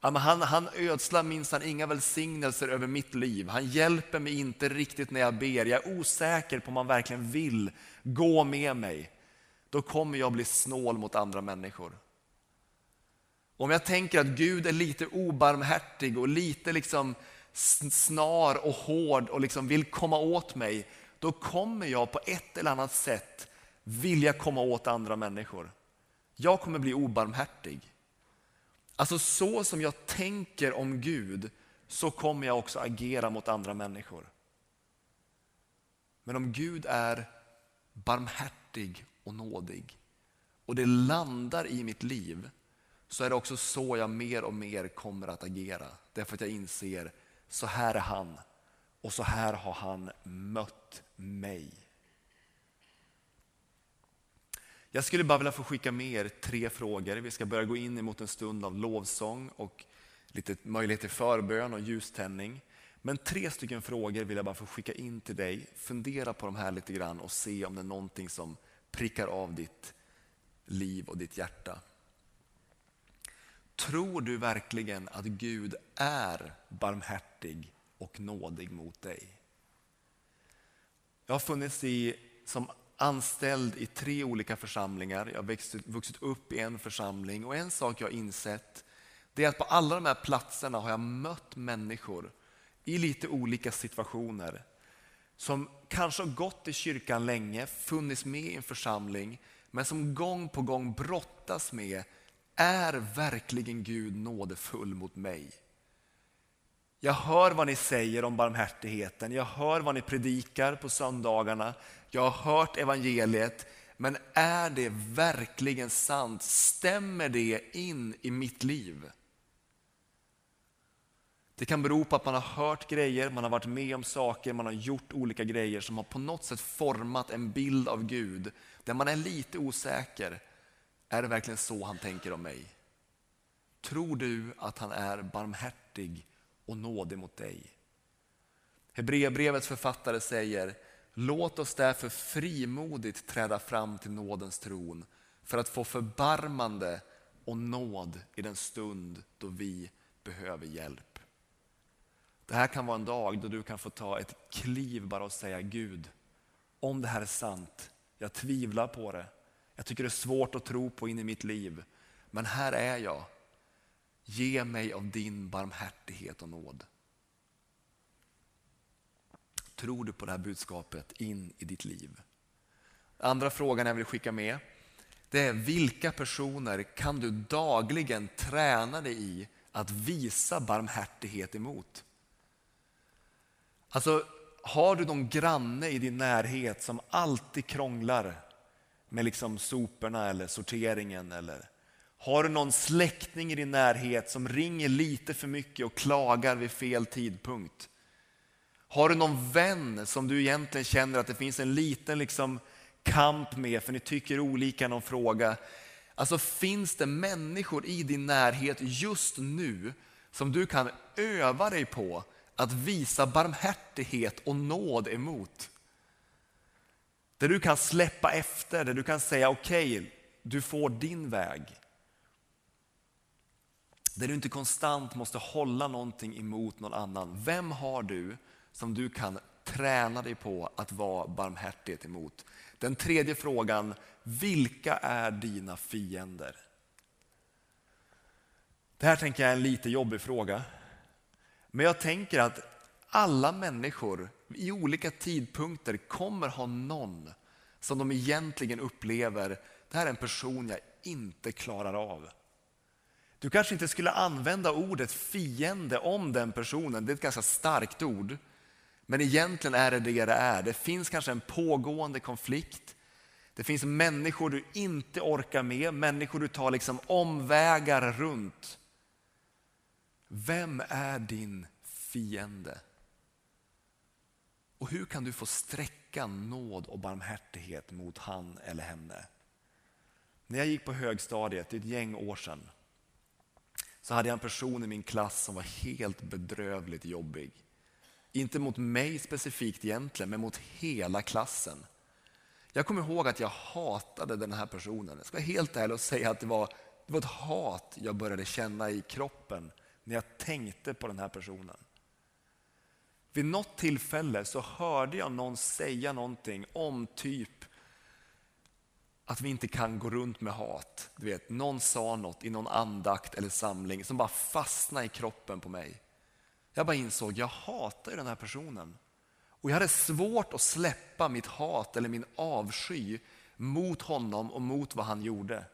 Speaker 5: han, han ödslar minsann inga välsignelser över mitt liv. Han hjälper mig inte riktigt när jag ber. Jag är osäker på om han verkligen vill gå med mig. Då kommer jag bli snål mot andra människor. Om jag tänker att Gud är lite obarmhärtig och lite liksom snar och hård och liksom vill komma åt mig, då kommer jag på ett eller annat sätt vilja komma åt andra människor. Jag kommer bli obarmhärtig. Alltså så som jag tänker om Gud, så kommer jag också agera mot andra människor. Men om Gud är barmhärtig och nådig och det landar i mitt liv, så är det också så jag mer och mer kommer att agera. Därför att jag inser, så här är han och så här har han mött mig. Jag skulle bara vilja få skicka med er tre frågor. Vi ska börja gå in mot en stund av lovsång och lite möjlighet till förbön och ljuständning. Men tre stycken frågor vill jag bara få skicka in till dig. Fundera på de här lite grann och se om det är någonting som prickar av ditt liv och ditt hjärta. Tror du verkligen att Gud är barmhärtig och nådig mot dig? Jag har funnits i, som anställd i tre olika församlingar. Jag har vuxit upp i en församling och en sak jag har insett det är att på alla de här platserna har jag mött människor i lite olika situationer som kanske har gått i kyrkan länge, funnits med i en församling men som gång på gång brottas med är verkligen Gud nådefull mot mig? Jag hör vad ni säger om barmhärtigheten, jag hör vad ni predikar på söndagarna, jag har hört evangeliet, men är det verkligen sant? Stämmer det in i mitt liv? Det kan bero på att man har hört grejer, man har varit med om saker, man har gjort olika grejer som har på något sätt format en bild av Gud där man är lite osäker. Är det verkligen så han tänker om mig? Tror du att han är barmhärtig och nådig mot dig? Hebreerbrevets författare säger Låt oss därför frimodigt träda fram till nådens tron för att få förbarmande och nåd i den stund då vi behöver hjälp. Det här kan vara en dag då du kan få ta ett kliv bara och säga Gud, om det här är sant, jag tvivlar på det, jag tycker det är svårt att tro på in i mitt liv, men här är jag. Ge mig av din barmhärtighet och nåd. Tror du på det här budskapet in i ditt liv? Andra frågan jag vill skicka med det är vilka personer kan du dagligen träna dig i att visa barmhärtighet emot? Alltså, har du någon granne i din närhet som alltid krånglar med liksom soporna eller sorteringen? Eller har du någon släkting i din närhet som ringer lite för mycket och klagar vid fel tidpunkt? Har du någon vän som du egentligen känner att det finns en liten liksom kamp med för ni tycker olika någon fråga? Alltså finns det människor i din närhet just nu som du kan öva dig på att visa barmhärtighet och nåd emot? Där du kan släppa efter, där du kan säga okej, okay, du får din väg. Där du inte konstant måste hålla någonting emot någon annan. Vem har du som du kan träna dig på att vara barmhärtig emot? Den tredje frågan, vilka är dina fiender? Det här tänker jag är en lite jobbig fråga. Men jag tänker att alla människor i olika tidpunkter kommer ha någon som de egentligen upplever, det här är en person jag inte klarar av. Du kanske inte skulle använda ordet fiende om den personen, det är ett ganska starkt ord. Men egentligen är det det det är. Det finns kanske en pågående konflikt. Det finns människor du inte orkar med, människor du tar liksom omvägar runt. Vem är din fiende? Och hur kan du få sträcka nåd och barmhärtighet mot han eller henne? När jag gick på högstadiet, det är ett gäng år sedan, så hade jag en person i min klass som var helt bedrövligt jobbig. Inte mot mig specifikt egentligen, men mot hela klassen. Jag kommer ihåg att jag hatade den här personen. Jag ska vara helt ärlig och säga att det var, det var ett hat jag började känna i kroppen när jag tänkte på den här personen. Vid något tillfälle så hörde jag någon säga någonting om typ att vi inte kan gå runt med hat. Du vet, någon sa något i någon andakt eller samling som bara fastnade i kroppen på mig. Jag bara insåg, jag hatar den här personen. Och jag hade svårt att släppa mitt hat eller min avsky mot honom och mot vad han gjorde.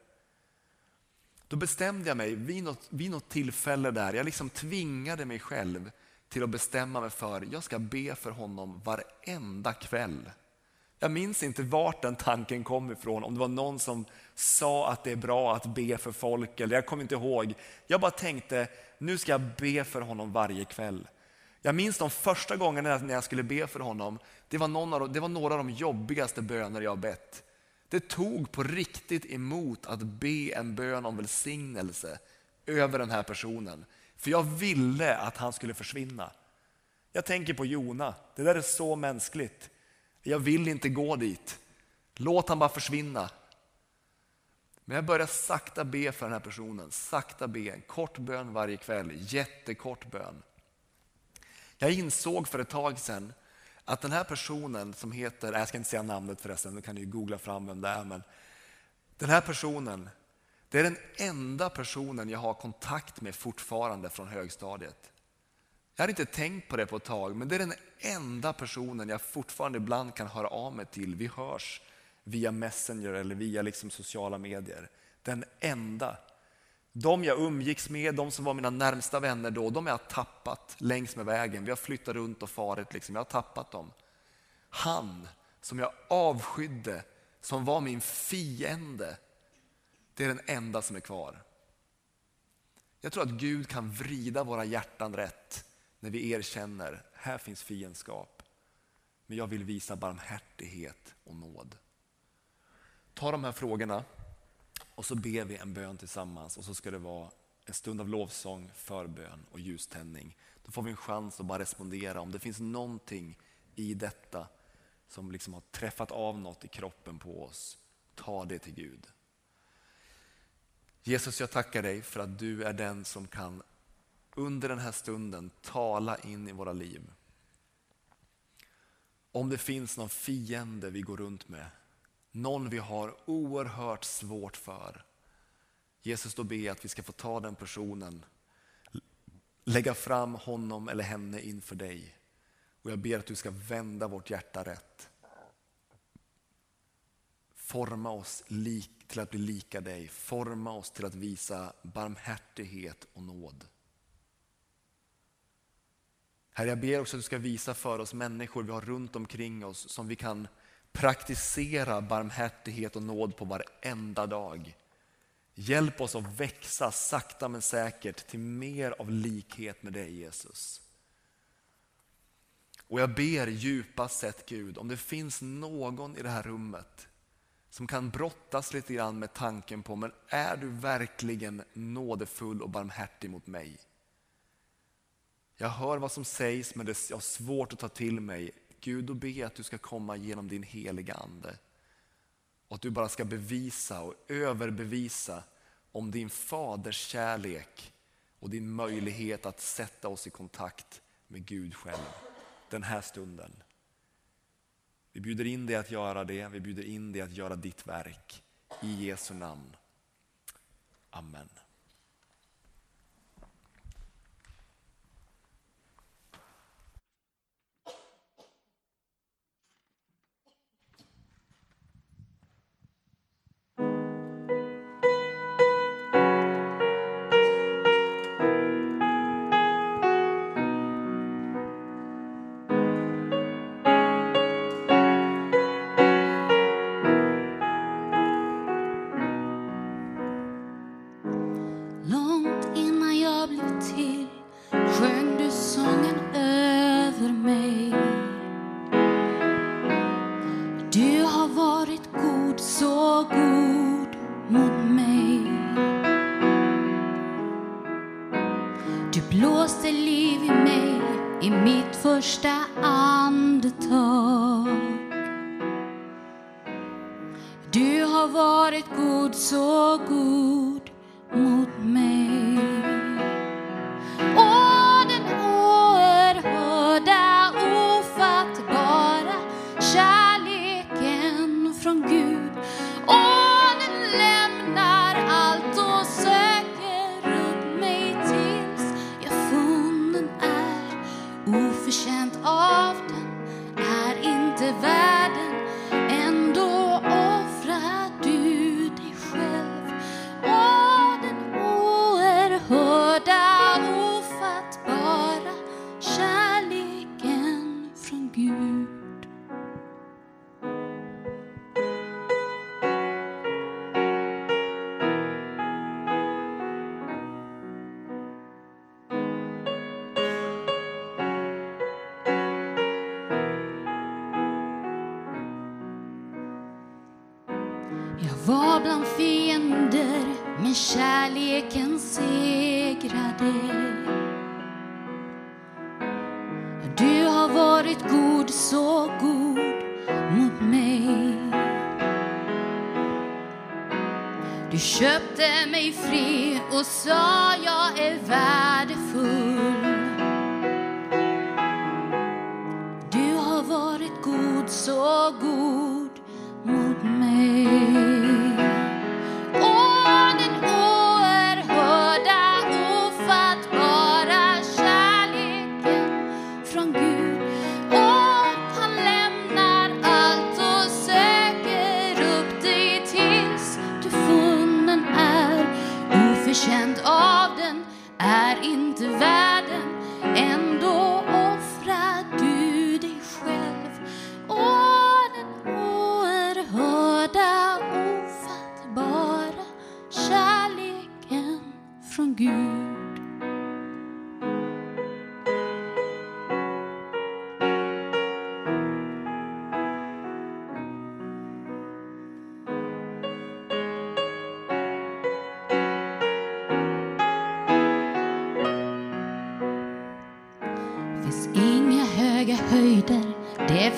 Speaker 5: Då bestämde jag mig vid något, vid något tillfälle där, jag liksom tvingade mig själv till att bestämma mig för, jag ska be för honom varenda kväll. Jag minns inte vart den tanken kom ifrån, om det var någon som sa att det är bra att be för folk, eller jag kommer inte ihåg. Jag bara tänkte, nu ska jag be för honom varje kväll. Jag minns de första gångerna när jag skulle be för honom, det var, någon av, det var några av de jobbigaste böner jag bett. Det tog på riktigt emot att be en bön om välsignelse över den här personen. För jag ville att han skulle försvinna. Jag tänker på Jona, det där är så mänskligt. Jag vill inte gå dit. Låt han bara försvinna. Men jag börjar sakta be för den här personen. Sakta be, en kort bön varje kväll. Jättekort bön. Jag insåg för ett tag sedan att den här personen som heter, jag ska inte säga namnet förresten, du kan ju googla fram vem det är. Men den här personen, det är den enda personen jag har kontakt med fortfarande från högstadiet. Jag hade inte tänkt på det på ett tag, men det är den enda personen jag fortfarande ibland kan höra av mig till. Vi hörs via Messenger eller via liksom sociala medier. Den enda. De jag umgicks med, de som var mina närmsta vänner då, de har jag tappat längs med vägen. Vi har flyttat runt och farit, liksom. jag har tappat dem. Han som jag avskydde, som var min fiende, det är den enda som är kvar. Jag tror att Gud kan vrida våra hjärtan rätt när vi erkänner, här finns fiendskap. Men jag vill visa barmhärtighet och nåd. Ta de här frågorna och så ber vi en bön tillsammans och så ska det vara en stund av lovsång, förbön och ljuständning. Då får vi en chans att bara respondera om det finns någonting i detta
Speaker 4: som liksom har träffat av något i kroppen på oss. Ta det till Gud. Jesus, jag tackar dig för att du är den som kan under den här stunden tala in i våra liv. Om det finns någon fiende vi går runt med, någon vi har oerhört svårt för. Jesus, då ber jag att vi ska få ta den personen, lägga fram honom eller henne inför dig. Och jag ber att du ska vända vårt hjärta rätt. Forma oss lik, till att bli lika dig, forma oss till att visa barmhärtighet och nåd. Herre, jag ber också att du ska visa för oss människor vi har runt omkring oss som vi kan praktisera barmhärtighet och nåd på varenda dag. Hjälp oss att växa sakta men säkert till mer av likhet med dig Jesus. Och jag ber djupast sett Gud, om det finns någon i det här rummet som kan brottas lite grann med tanken på, men är du verkligen nådefull och barmhärtig mot mig? Jag hör vad som sägs men det är svårt att ta till mig. Gud, då ber jag att du ska komma genom din heliga Ande. Och att du bara ska bevisa och överbevisa om din faders kärlek och din möjlighet att sätta oss i kontakt med Gud själv den här stunden. Vi bjuder in dig att göra det, vi bjuder in dig att göra ditt verk. I Jesu namn. Amen.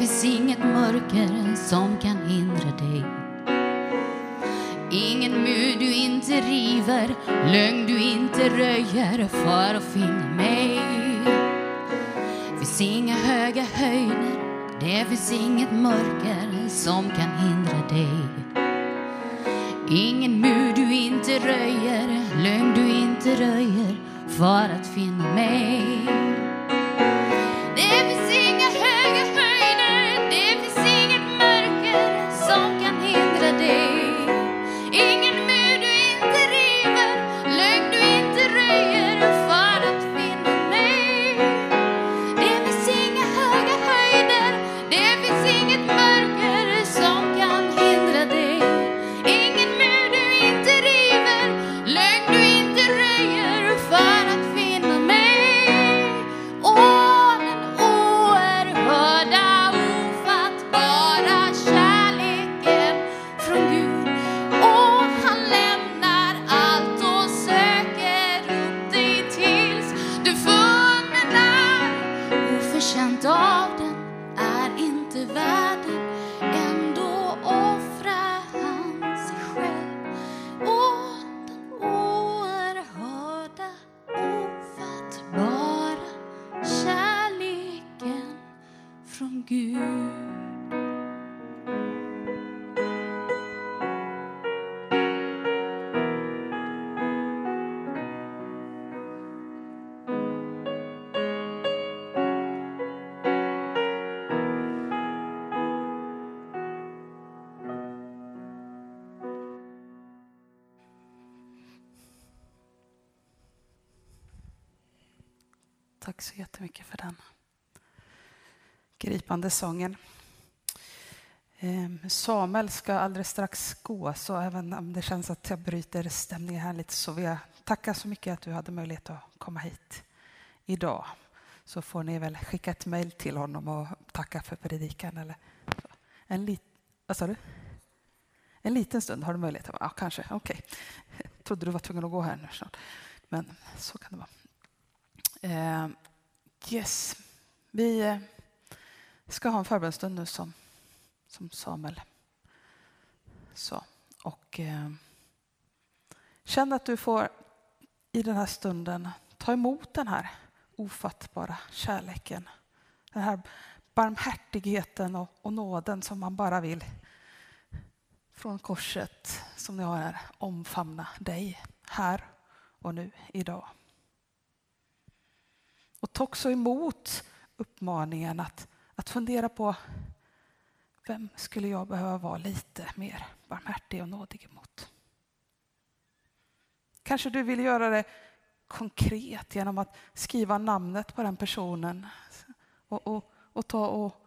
Speaker 6: Finns
Speaker 4: Det finns inget mörker som kan hindra dig. Ingen mur du inte river, lögn du inte röjer för att finna mig. Finns inga höga höjder, det finns inget mörker som kan hindra dig. Ingen mur du inte röjer, lögn du inte röjer för att finna mig.
Speaker 1: Gripande sången. Ehm, Samuel ska alldeles strax gå, så även om det känns att jag bryter stämningen här lite så vill jag tacka så mycket att du hade möjlighet att komma hit idag. Så får ni väl skicka ett mejl till honom och tacka för predikan. Eller en, lit, vad sa du? en liten stund har du möjlighet. Ja, kanske. Okej. Jag trodde du var tvungen att gå här nu snart. Men så kan det vara. Eh, yes. Vi eh, ska ha en förbönstund nu som, som Samuel sa. Och eh, känn att du får i den här stunden ta emot den här ofattbara kärleken. Den här barmhärtigheten och, och nåden som man bara vill från korset som ni har här omfamna dig här och nu idag. Och ta också emot uppmaningen att, att fundera på vem skulle jag behöva vara lite mer barmhärtig och nådig emot? Kanske du vill göra det konkret genom att skriva namnet på den personen. Och, och, och ta och,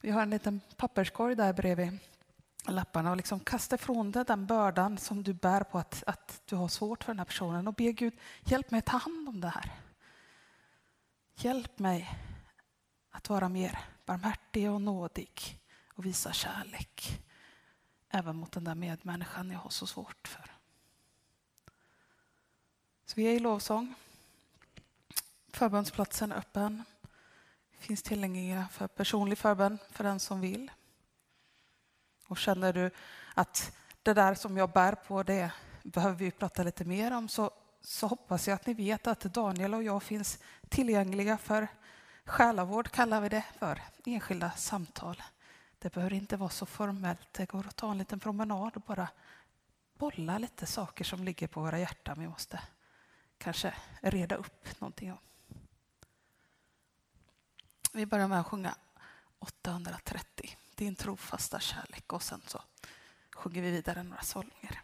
Speaker 1: vi har en liten papperskorg där bredvid lapparna och liksom kasta ifrån dig den bördan som du bär på att, att du har svårt för den här personen och be Gud, hjälp mig ta hand om det här. Hjälp mig att vara mer barmhärtig och nådig och visa kärlek även mot den där medmänniskan jag har så svårt för. Så vi är i lovsång. Förbönsplatsen är öppen. Finns tillgängliga för personlig förbön för den som vill. Och känner du att det där som jag bär på det behöver vi prata lite mer om så, så hoppas jag att ni vet att Daniel och jag finns tillgängliga för själavård kallar vi det för, enskilda samtal. Det behöver inte vara så formellt, det går att ta en liten promenad och bara bolla lite saker som ligger på våra hjärtan vi måste kanske reda upp någonting om. Vi börjar med att sjunga 830, din trofasta kärlek och sen så sjunger vi vidare några sånger.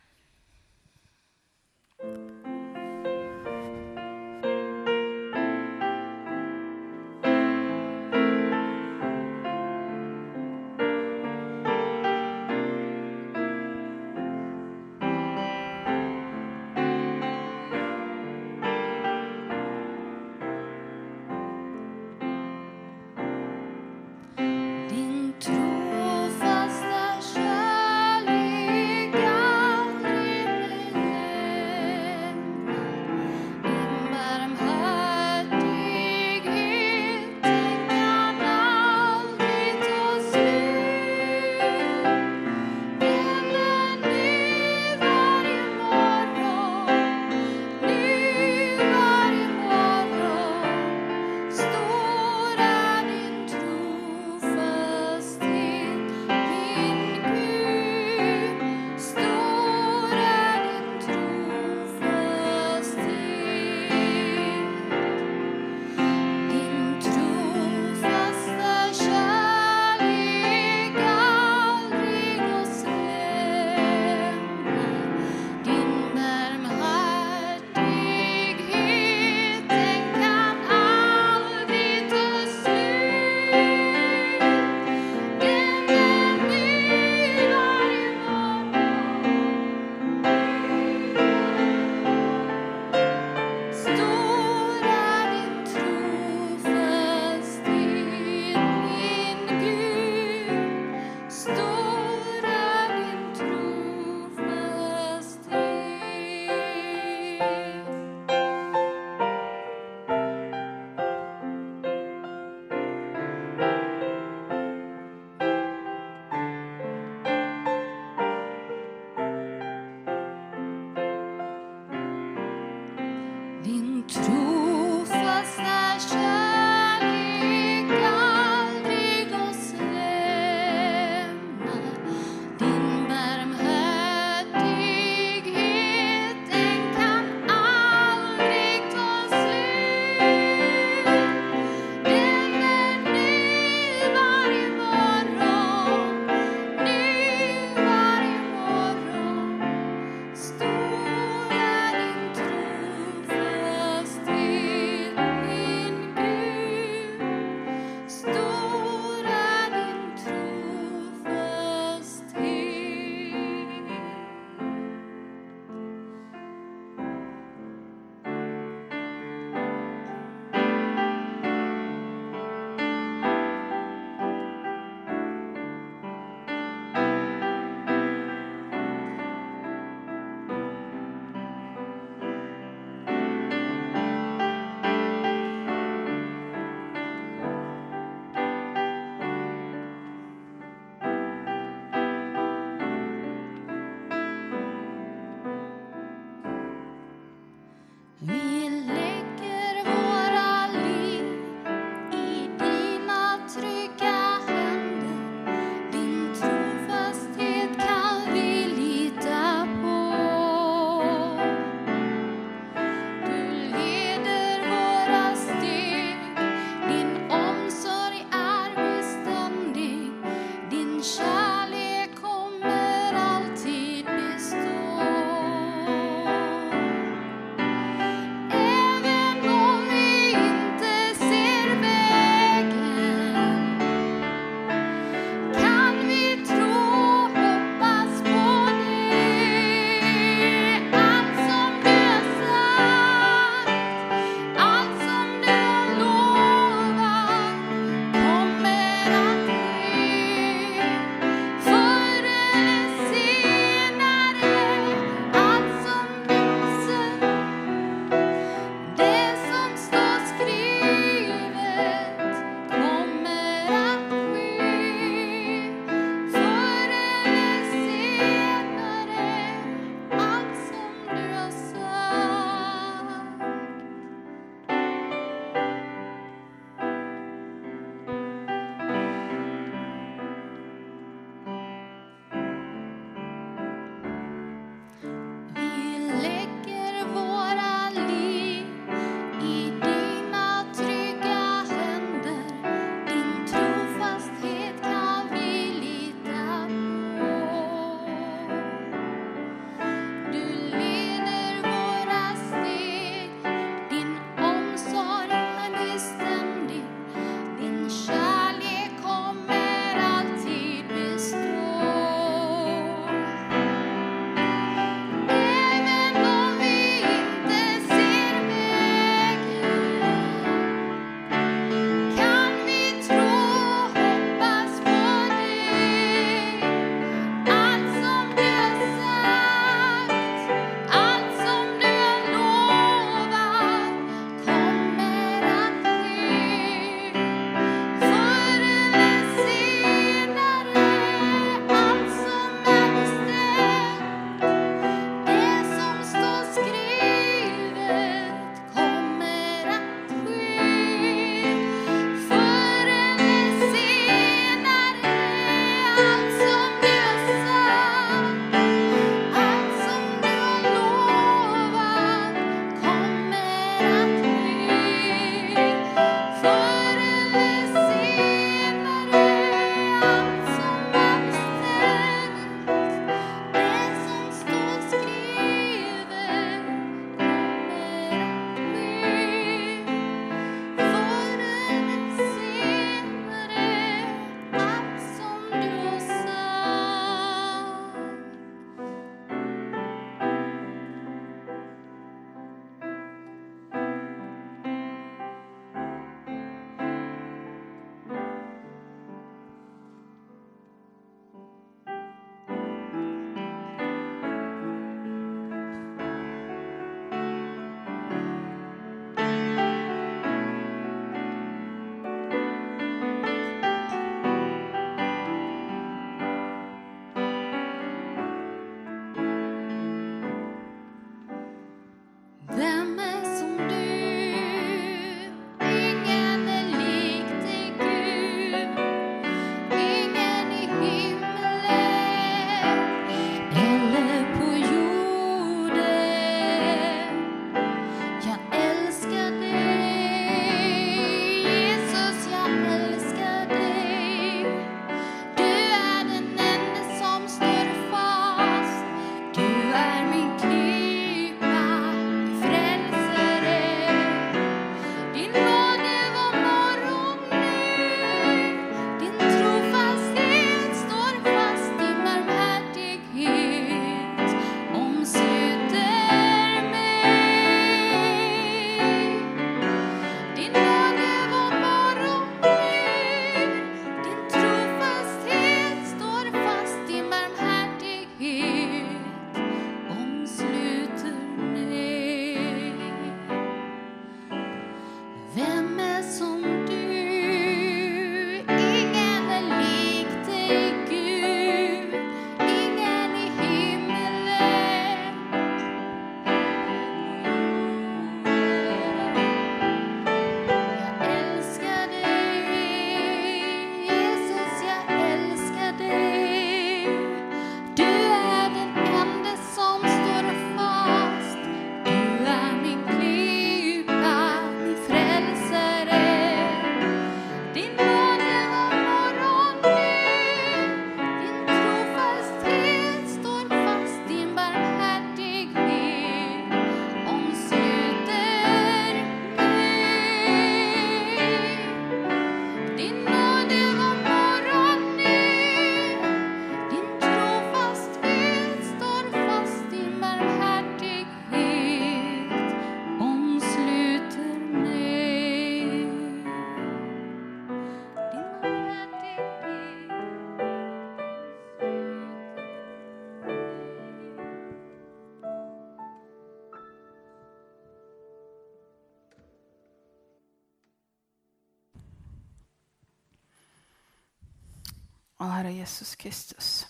Speaker 4: Jesus
Speaker 1: Kristus.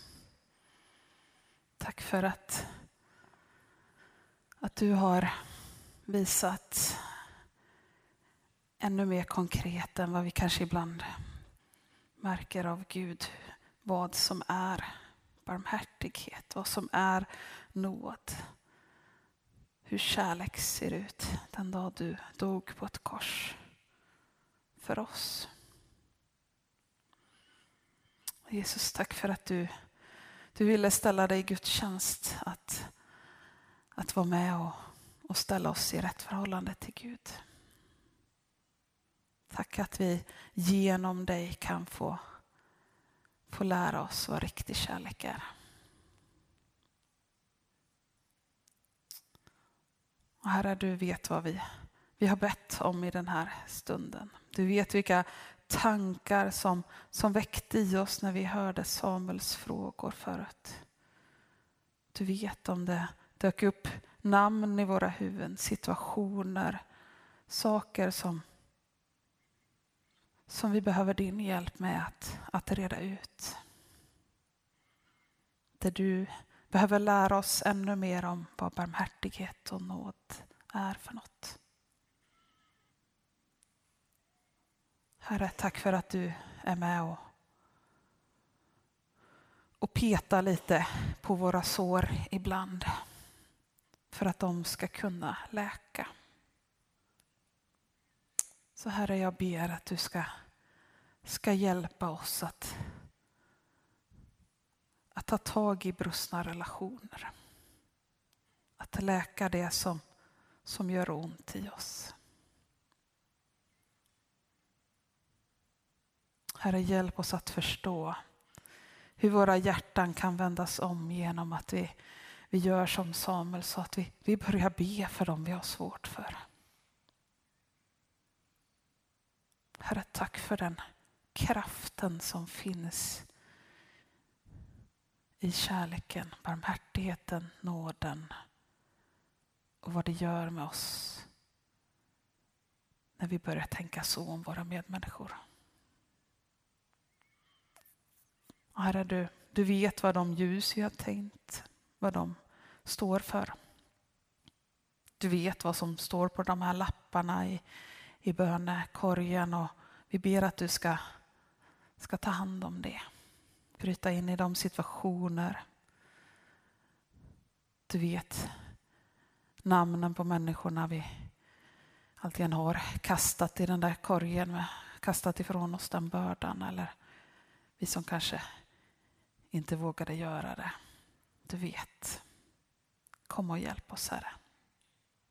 Speaker 1: Tack för att, att du har visat ännu mer konkret än vad vi kanske ibland märker av Gud. Vad som är barmhärtighet, vad som är nåd. Hur kärlek ser ut den dag du dog på ett kors för oss. Jesus, tack för att du, du ville ställa dig i Guds tjänst att, att vara med och, och ställa oss i rätt förhållande till Gud. Tack att vi genom dig kan få, få lära oss vad riktig kärlek är. Och Herre, du vet vad vi, vi har bett om i den här stunden. Du vet vilka tankar som, som väckte i oss när vi hörde Samuels frågor förut. Du vet om det dök upp namn i våra huvuden, situationer, saker som, som vi behöver din hjälp med att, att reda ut. Där du behöver lära oss ännu mer om vad barmhärtighet och nåd är för något. Herre, tack för att du är med och, och petar lite på våra sår ibland. För att de ska kunna läka. Så Herre, jag ber att du ska, ska hjälpa oss att, att ta tag i brustna relationer. Att läka det som, som gör ont i oss. Herre, hjälp oss att förstå hur våra hjärtan kan vändas om genom att vi, vi gör som Samuel sa, att vi, vi börjar be för dem vi har svårt för. Herre, tack för den kraften som finns i kärleken, barmhärtigheten, nåden och vad det gör med oss när vi börjar tänka så om våra medmänniskor. Herre, du, du vet vad de ljus vi har tänkt, vad de står för. Du vet vad som står på de här lapparna i, i bönekorgen och vi ber att du ska, ska ta hand om det. Bryta in i de situationer. Du vet namnen på människorna vi alltid har kastat i den där korgen, med, kastat ifrån oss den bördan eller vi som kanske inte vågade göra det. Du vet. Kom och hjälp oss Herre.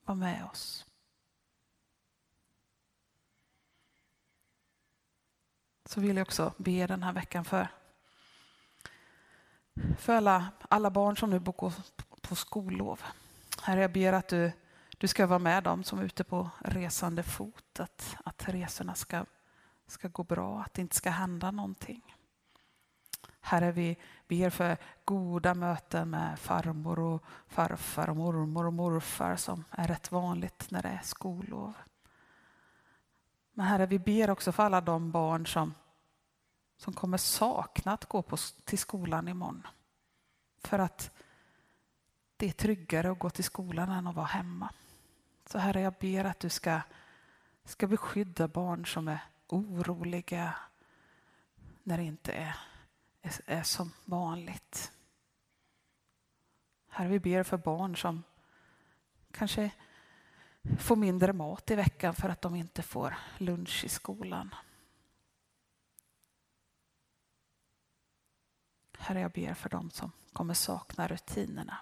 Speaker 1: Var med oss. Så vill jag också be den här veckan för, för alla, alla barn som nu går på skollov. Herre, jag ber att du, du ska vara med dem som är ute på resande fot. Att, att resorna ska, ska gå bra, att det inte ska hända någonting. Herre, vi ber för goda möten med farmor och farfar och mormor och morfar som är rätt vanligt när det är skollov. Men Herre, vi ber också för alla de barn som, som kommer sakna att gå på, till skolan imorgon. För att det är tryggare att gå till skolan än att vara hemma. Så Herre, jag ber att du ska, ska beskydda barn som är oroliga när det inte är, är, som vanligt. Herre, vi ber för barn som kanske får mindre mat i veckan för att de inte får lunch i skolan. Herre, jag ber för dem som kommer sakna rutinerna.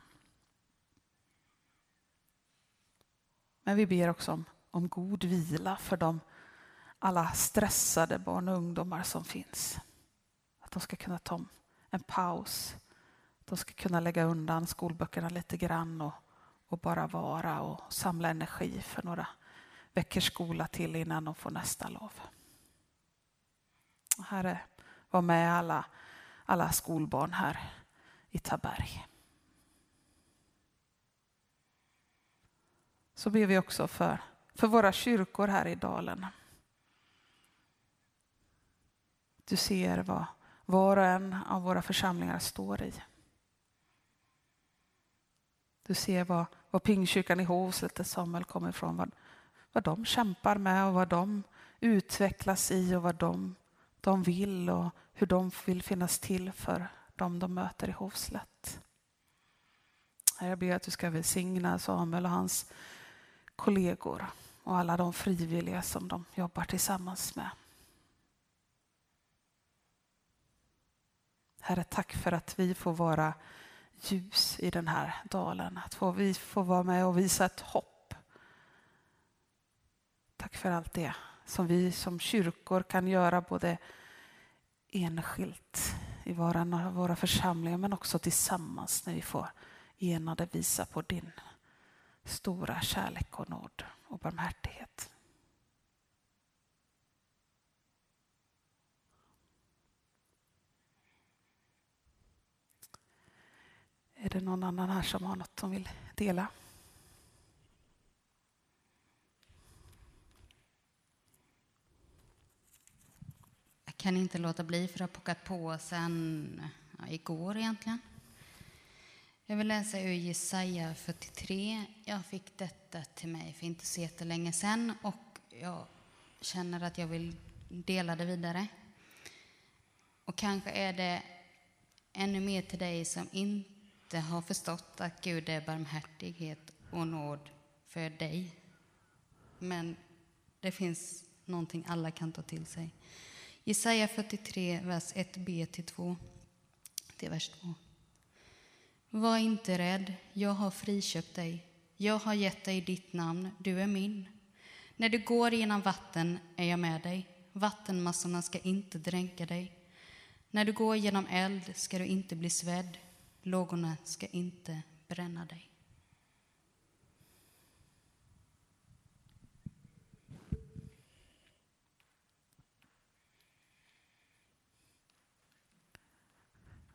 Speaker 1: Men vi ber också om, om god vila för de alla stressade barn och ungdomar som finns. Att de ska kunna ta en paus. De ska kunna lägga undan skolböckerna lite grann och, och bara vara och samla energi för några veckors skola till innan de får nästa lov. Herre, var med alla, alla skolbarn här i Taberg. Så ber vi också för, för våra kyrkor här i dalen. Du ser vad var och en av våra församlingar står i. Du ser vad, vad Pingkyrkan i Hovslätt, där Samuel kommer ifrån, vad, vad de kämpar med och vad de utvecklas i och vad de, de vill och hur de vill finnas till för dem de möter i Hovslätt. Jag ber att du ska välsigna Samuel och hans kollegor och alla de frivilliga som de jobbar tillsammans med. Herre, tack för att vi får vara ljus i den här dalen. Att få, vi får vara med och visa ett hopp. Tack för allt det som vi som kyrkor kan göra både enskilt i våra, våra församlingar men också tillsammans när vi får enade visa på din stora kärlek och nåd och barmhärtighet. Är det någon annan här som har något som vill dela?
Speaker 4: Jag kan inte låta bli för att har pockat på sen ja, igår egentligen. Jag vill läsa ur Jesaja 43. Jag fick detta till mig för inte så jättelänge sedan och jag känner att jag vill dela det vidare. Och kanske är det ännu mer till dig som inte inte har förstått att Gud är barmhärtighet och nåd för dig. Men det finns någonting alla kan ta till sig. Jesaja 43, vers 1b-2 till vers 2. Var inte rädd, jag har friköpt dig. Jag har gett dig ditt namn, du är min. När du går genom vatten är jag med dig. Vattenmassorna ska inte dränka dig. När du går genom eld ska du inte bli svedd. Lågorna ska inte bränna dig.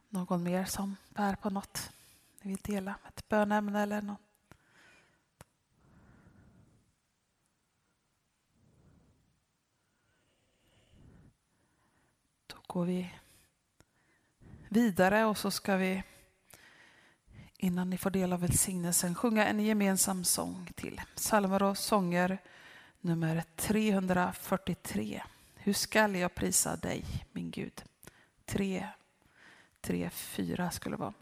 Speaker 1: Någon mer som bär på något? Ni vill dela ett bönämne eller något? Då går vi vidare och så ska vi innan ni får del av välsignelsen sjunga en gemensam sång till. Psalmer och sånger nummer 343. Hur skall jag prisa dig, min Gud? 3, 3, 4 skulle det vara.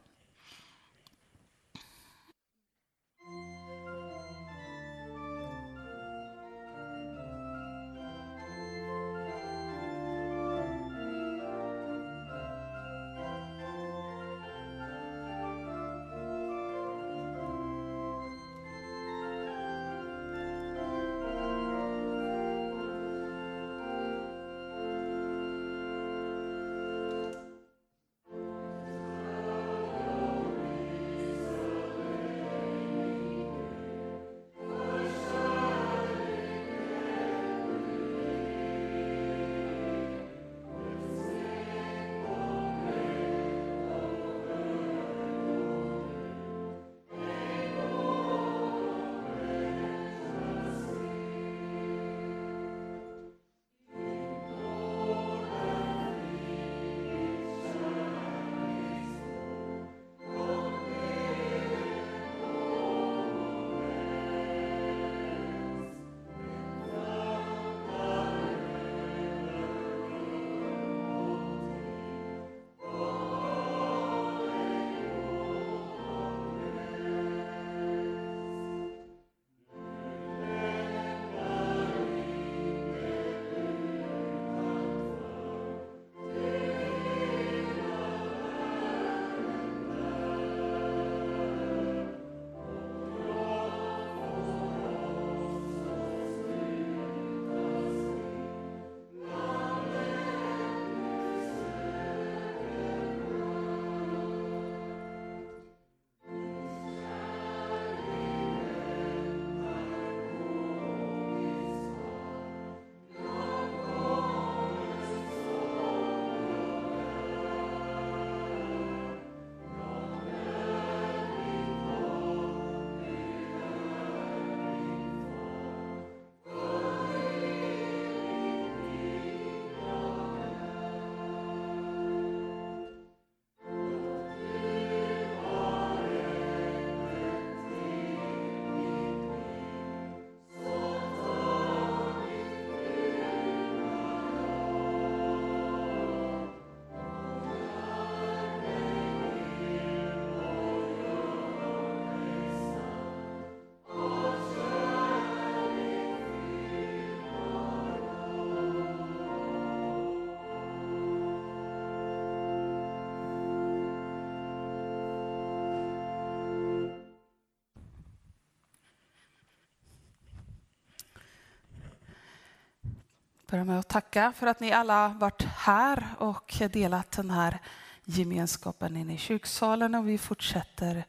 Speaker 1: Börja med att tacka för att ni alla varit här och delat den här gemenskapen inne i kyrksalen och vi fortsätter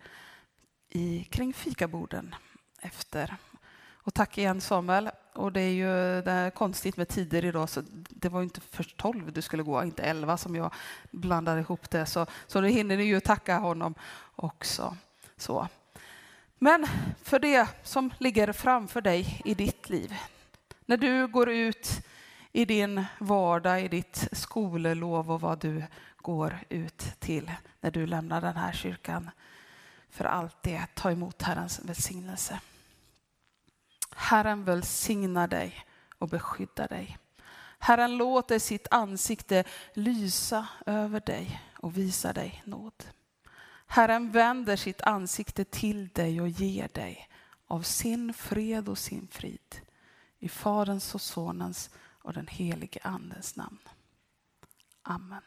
Speaker 1: i, kring fikaborden efter. Och tack igen Samuel. Och det är ju det är konstigt med tider idag så det var ju inte först 12 du skulle gå, inte 11 som jag blandade ihop det. Så, så då hinner ni ju tacka honom också. Så. Men för det som ligger framför dig i ditt liv, när du går ut i din vardag, i ditt skolelov och vad du går ut till när du lämnar den här kyrkan. För allt det, ta emot Herrens välsignelse. Herren välsignar dig och beskyddar dig. Herren låter sitt ansikte lysa över dig och visa dig nåd. Herren vänder sitt ansikte till dig och ger dig av sin fred och sin frid. I Faderns och Sonens och den helige Andens namn. Amen.